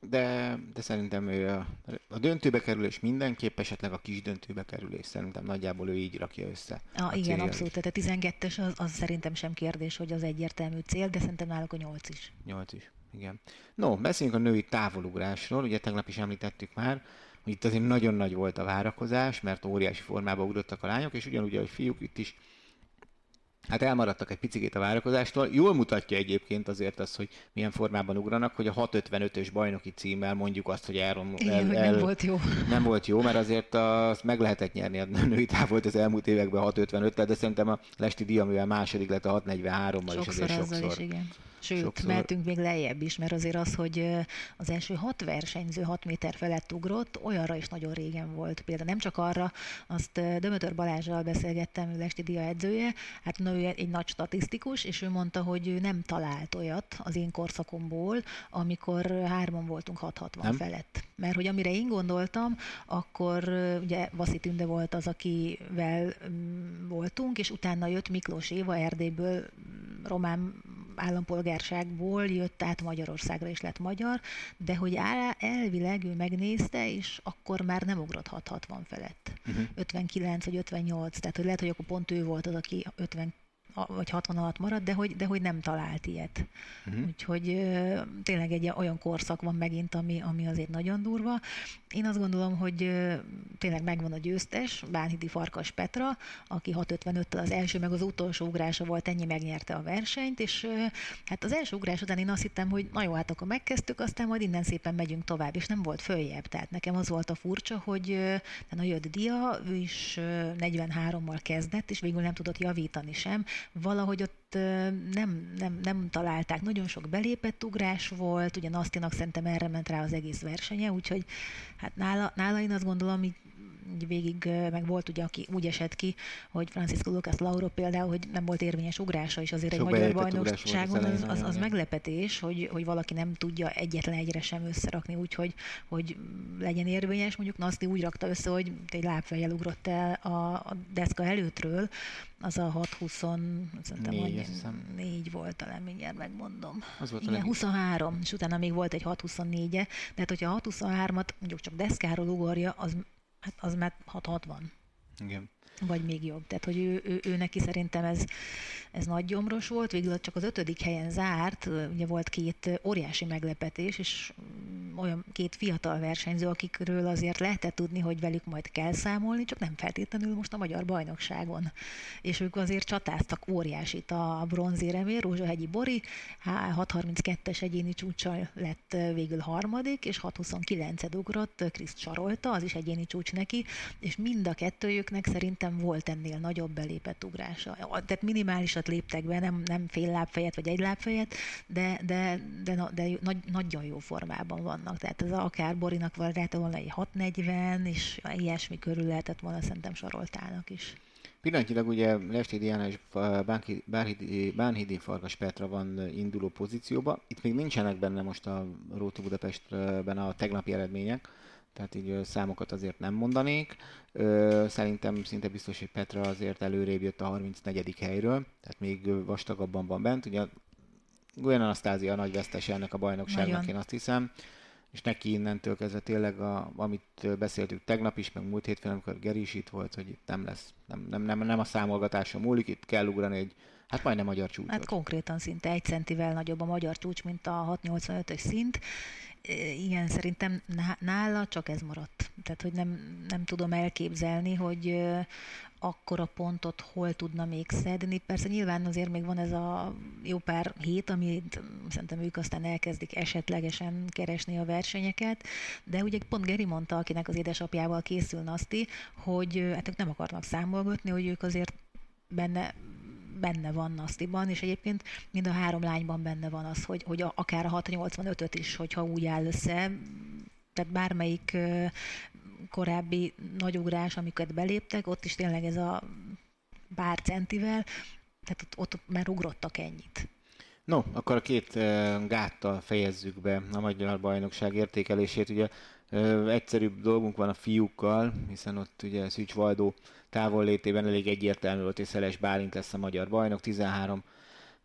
De, de szerintem ő a, a döntőbe kerülés mindenképp, esetleg a kis döntőbe kerülés, szerintem nagyjából ő így rakja össze. Ah, igen, abszolút. Tehát a 12-es az, az szerintem sem kérdés, hogy az egyértelmű cél, de szerintem náluk a 8 is. 8 is igen. No, beszéljünk a női távolugrásról. Ugye tegnap is említettük már, hogy itt azért nagyon nagy volt a várakozás, mert óriási formába ugrottak a lányok, és ugyanúgy, ahogy fiúk itt is Hát elmaradtak egy picit a várakozástól. Jól mutatja egyébként azért az, hogy milyen formában ugranak, hogy a 655-ös bajnoki címmel mondjuk azt, hogy elrom, el, el, nem volt jó. Nem volt jó, mert azért azt meg lehetett nyerni a női távolt az elmúlt években 655 de szerintem a Lesti Dia, második lett a 643-mal is azért sokszor. Is, igen. Sőt, Sokszor... mehetünk még lejjebb is, mert azért az, hogy az első hat versenyző hat méter felett ugrott, olyanra is nagyon régen volt. Például nem csak arra, azt Dömötör Balázsral beszélgettem, ő Lesti Dia edzője, hát ő egy nagy statisztikus, és ő mondta, hogy ő nem talált olyat az én korszakomból, amikor hárman voltunk 660 nem? felett. Mert hogy amire én gondoltam, akkor ugye Vaszi Tünde volt az, akivel mm, voltunk, és utána jött Miklós Éva Erdélyből román állampolgárságból jött át Magyarországra és lett magyar, de hogy elvileg ő megnézte, és akkor már nem ugrott 660 felett. Uh-huh. 59 vagy 58, tehát hogy lehet, hogy akkor pont ő volt az, aki 50 vagy 60 alatt maradt, de hogy, de hogy nem talált ilyet. Uh-huh. Úgyhogy ö, tényleg egy olyan korszak van megint, ami, ami azért nagyon durva. Én azt gondolom, hogy ö, tényleg megvan a győztes, Bánhidi Farkas Petra, aki 6.55-tel az első, meg az utolsó ugrása volt, ennyi megnyerte a versenyt, és ö, hát az első ugrás után én azt hittem, hogy na jó, hát akkor megkezdtük, aztán majd innen szépen megyünk tovább, és nem volt följebb. Tehát nekem az volt a furcsa, hogy ö, a jött Dia, ő is 43-mal kezdett, és végül nem tudott javítani sem valahogy ott nem, nem, nem találták. Nagyon sok belépett ugrás volt, ugye Nasztinak szerintem erre ment rá az egész versenye, úgyhogy hát nála, nála én azt gondolom, így végig meg volt ugye, aki úgy esett ki, hogy Francisco Lucas Lauro például, hogy nem volt érvényes ugrása, és azért Sok egy magyar bajnokságon az, az, az meglepetés, hogy, hogy valaki nem tudja egyetlen egyre sem összerakni, úgyhogy hogy legyen érvényes. Mondjuk Naszti úgy rakta össze, hogy egy lábfejjel ugrott el a, a deszka előttről, az a 6-20, négy, négy volt talán, mindjárt megmondom. Az volt Igen, 23, és utána még volt egy 6-24-e, tehát hogyha a 6-23-at mondjuk csak deszkáról ugorja, az Hát az már 660. Igen. Vagy még jobb. Tehát, hogy ő, ő, ő neki szerintem ez, ez nagy gyomros volt, végül csak az ötödik helyen zárt, ugye volt két óriási meglepetés, és olyan két fiatal versenyző, akikről azért lehetett tudni, hogy velük majd kell számolni, csak nem feltétlenül most a magyar bajnokságon. És ők azért csatáztak óriásit a bronzéremért, Rózsahegyi Bori 6.32-es egyéni csúcsal lett végül harmadik, és 6.29-et ugrott, Kriszt Sarolta, az is egyéni csúcs neki, és mind a kettőjüknek szerintem volt ennél nagyobb belépett ugrása. Tehát minimálisat léptek be, nem, nem fél lábfejet vagy egy lábfejet, de, de, de, de, de nagy, nagyon jó formában vannak tehát ez akár Borinak van, lehet volna egy 640, és ilyesmi körül lehetett volna szerintem Saroltának is. Pillanatilag ugye Lesti Diana és Bánhidi, Bánhidi Farkas Petra van induló pozícióba. Itt még nincsenek benne most a Róti Budapestben a tegnapi eredmények, tehát így számokat azért nem mondanék. Szerintem szinte biztos, hogy Petra azért előrébb jött a 34. helyről, tehát még vastagabban van bent. Ugye Gwen Anasztázia a nagy vesztes ennek a bajnokságnak, Nagyon. én azt hiszem és neki innentől kezdve tényleg, a, amit beszéltük tegnap is, meg múlt hétfőn, amikor Geri is itt volt, hogy itt nem lesz, nem, nem, nem, nem a számolgatása múlik, itt kell ugrani egy Hát majdnem magyar csúcs. Hát konkrétan szinte egy centivel nagyobb a magyar csúcs, mint a 685-ös szint. Igen, szerintem nála csak ez maradt. Tehát, hogy nem, nem tudom elképzelni, hogy akkora pontot hol tudna még szedni. Persze nyilván azért még van ez a jó pár hét, amit szerintem ők aztán elkezdik esetlegesen keresni a versenyeket, de ugye pont Geri mondta, akinek az édesapjával készül Naszti, hogy hát ők nem akarnak számolgatni, hogy ők azért benne benne van Nasztiban, és egyébként mind a három lányban benne van az, hogy, hogy akár a 685-öt is, hogyha úgy áll össze, tehát bármelyik korábbi nagyugrás, amiket beléptek, ott is tényleg ez a pár centivel, tehát ott, ott már ugrottak ennyit. No, akkor a két gáttal fejezzük be a Magyar Bajnokság értékelését. Ugye egyszerűbb dolgunk van a fiúkkal, hiszen ott ugye Szűcs Valdó távollétében elég egyértelmű volt, hogy Szeles Bálint lesz a magyar bajnok, 13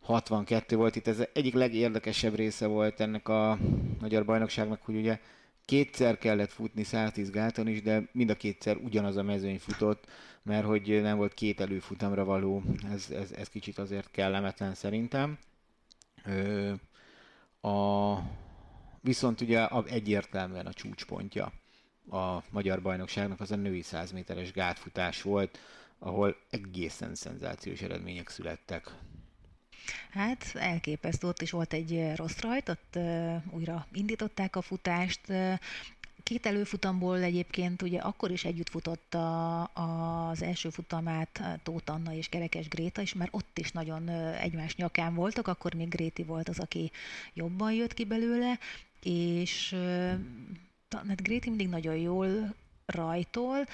62 volt itt, ez egyik legérdekesebb része volt ennek a magyar bajnokságnak, hogy ugye kétszer kellett futni 110 gáton is, de mind a kétszer ugyanaz a mezőny futott, mert hogy nem volt két előfutamra való, ez, ez, ez kicsit azért kellemetlen szerintem. Ö, a, viszont ugye egyértelműen a csúcspontja a magyar bajnokságnak az a női 100 méteres gátfutás volt, ahol egészen szenzációs eredmények születtek. Hát elképesztő, ott is volt egy rossz rajt, ott uh, újra indították a futást, Két előfutamból egyébként ugye akkor is együtt futott a, a, az első futamát Tóth Anna és Kerekes Gréta, és már ott is nagyon egymás nyakán voltak, akkor még Gréti volt az, aki jobban jött ki belőle, és hát Gréti mindig nagyon jól rajtól,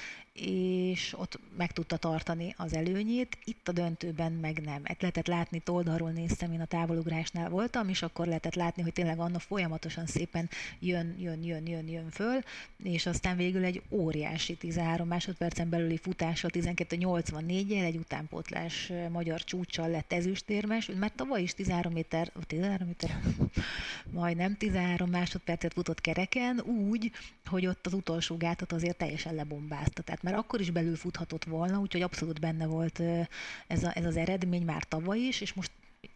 és ott meg tudta tartani az előnyét, itt a döntőben meg nem. Egy lehetett látni, toldalról néztem, én a távolugrásnál voltam, és akkor lehetett látni, hogy tényleg Anna folyamatosan szépen jön, jön, jön, jön, jön föl, és aztán végül egy óriási 13 másodpercen belüli futással 12.84-jel egy utánpótlás magyar csúccsal lett ezüstérmes, mert tavaly is 13 méter, 13 méter, majdnem 13 másodpercet futott kereken, úgy, hogy ott az utolsó gátat azért teljesen lebombázta. Tehát mert akkor is belül futhatott volna, úgyhogy abszolút benne volt ez, a, ez az eredmény már tavaly is, és most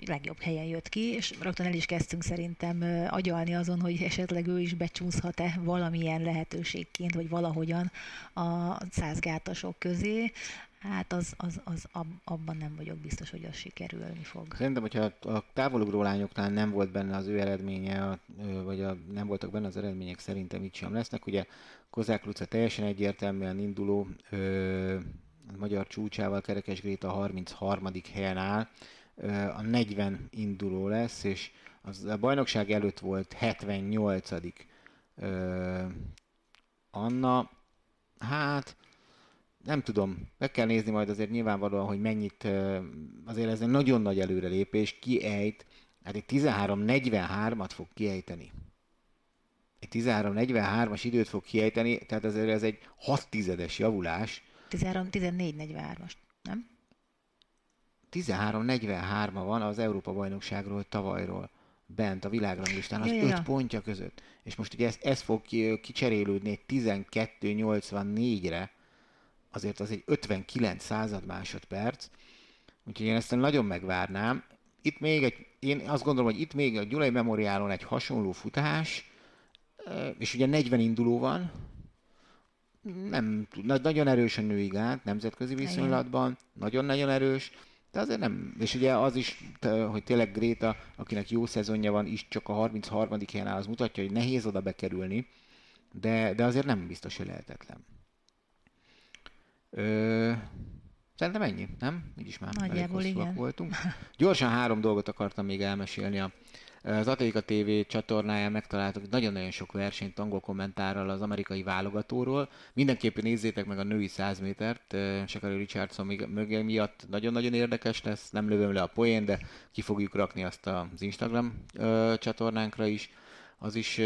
legjobb helyen jött ki, és rögtön el is kezdtünk szerintem agyalni azon, hogy esetleg ő is becsúszhat-e valamilyen lehetőségként, vagy valahogyan a százgátasok közé. Hát az, az, az ab, abban nem vagyok biztos, hogy az sikerülni fog. Szerintem, hogyha a távolugró lányoknál nem volt benne az ő eredménye, vagy a, nem voltak benne az eredmények, szerintem itt sem lesznek. Ugye Kozák Luca teljesen egyértelműen induló, ö, magyar csúcsával Kerekes Gréta 33. helyen áll, a 40 induló lesz, és az a bajnokság előtt volt 78. Ö, Anna, hát nem tudom, meg kell nézni majd azért nyilvánvalóan, hogy mennyit, azért ez egy nagyon nagy előrelépés, kiejt, hát egy 13-43-at fog kiejteni. Egy 13-43-as időt fog kiejteni, tehát azért ez egy 6 tizedes javulás. 13-14-43-as, nem? 13-43-a van az Európa bajnokságról tavalyról bent a világranglistán az ja, ja, 5 pontja között. És most ugye ez, ez fog kicserélődni 12-84-re, azért az egy 59 század másodperc, úgyhogy én ezt nagyon megvárnám. Itt még egy, én azt gondolom, hogy itt még a Gyulai Memoriálon egy hasonló futás, és ugye 40 induló van, nem, nagyon erős a női gát nemzetközi viszonylatban, nagyon-nagyon erős, de azért nem, és ugye az is, hogy tényleg Gréta, akinek jó szezonja van, is csak a 33. helyen áll, az mutatja, hogy nehéz oda bekerülni, de, de azért nem biztos, hogy lehetetlen. Ö, szerintem ennyi, nem? Így is már Nagyjából elég igen. voltunk. Gyorsan három dolgot akartam még elmesélni. A, az Atlétika TV csatornáján megtaláltok nagyon-nagyon sok versenyt angol kommentárral az amerikai válogatóról. Mindenképpen nézzétek meg a női 100 métert. Shakari Richardson mögé miatt nagyon-nagyon érdekes lesz. Nem lövöm le a poén, de ki fogjuk rakni azt az Instagram csatornánkra is az is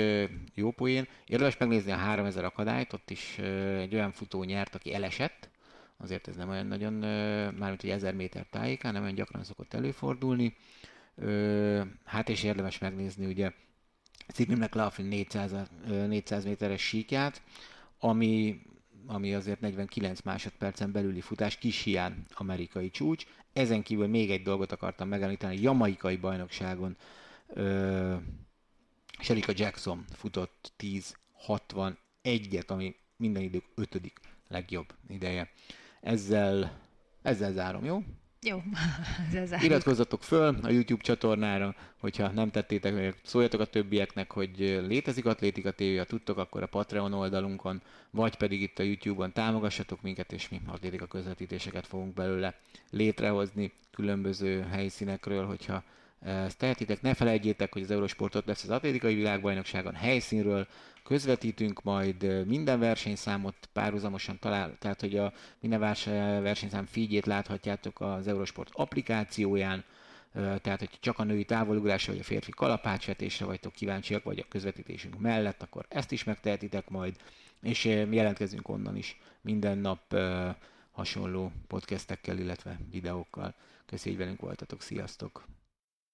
jó poén. Érdemes megnézni a 3000 akadályt, ott is egy olyan futó nyert, aki elesett, azért ez nem olyan nagyon, mármint hogy 1000 méter tájékán, nem olyan gyakran szokott előfordulni. Hát és érdemes megnézni ugye Sidney McLaughlin 400, 400 méteres síkját, ami ami azért 49 másodpercen belüli futás, kis hián amerikai csúcs. Ezen kívül még egy dolgot akartam megemlíteni, jamaikai bajnokságon ö, Sherika Jackson futott 10-61-et, ami minden idők ötödik legjobb ideje. Ezzel, ezzel zárom, jó? Jó, ez Iratkozzatok föl a YouTube csatornára, hogyha nem tettétek, szóljatok a többieknek, hogy létezik Atlétika TV, ha tudtok, akkor a Patreon oldalunkon, vagy pedig itt a YouTube-on támogassatok minket, és mi atlétika közvetítéseket fogunk belőle létrehozni különböző helyszínekről, hogyha ezt tehetitek. Ne felejtjétek, hogy az Eurosportot lesz az atlétikai világbajnokságon helyszínről, közvetítünk majd minden versenyszámot párhuzamosan talál, tehát hogy a minden versenyszám feedjét láthatjátok az Eurosport applikációján, tehát hogy csak a női távolugrásra vagy a férfi kalapácsvetésre vagytok kíváncsiak, vagy a közvetítésünk mellett, akkor ezt is megtehetitek majd, és jelentkezünk onnan is minden nap hasonló podcastekkel, illetve videókkal. Köszönjük, hogy velünk voltatok, sziasztok!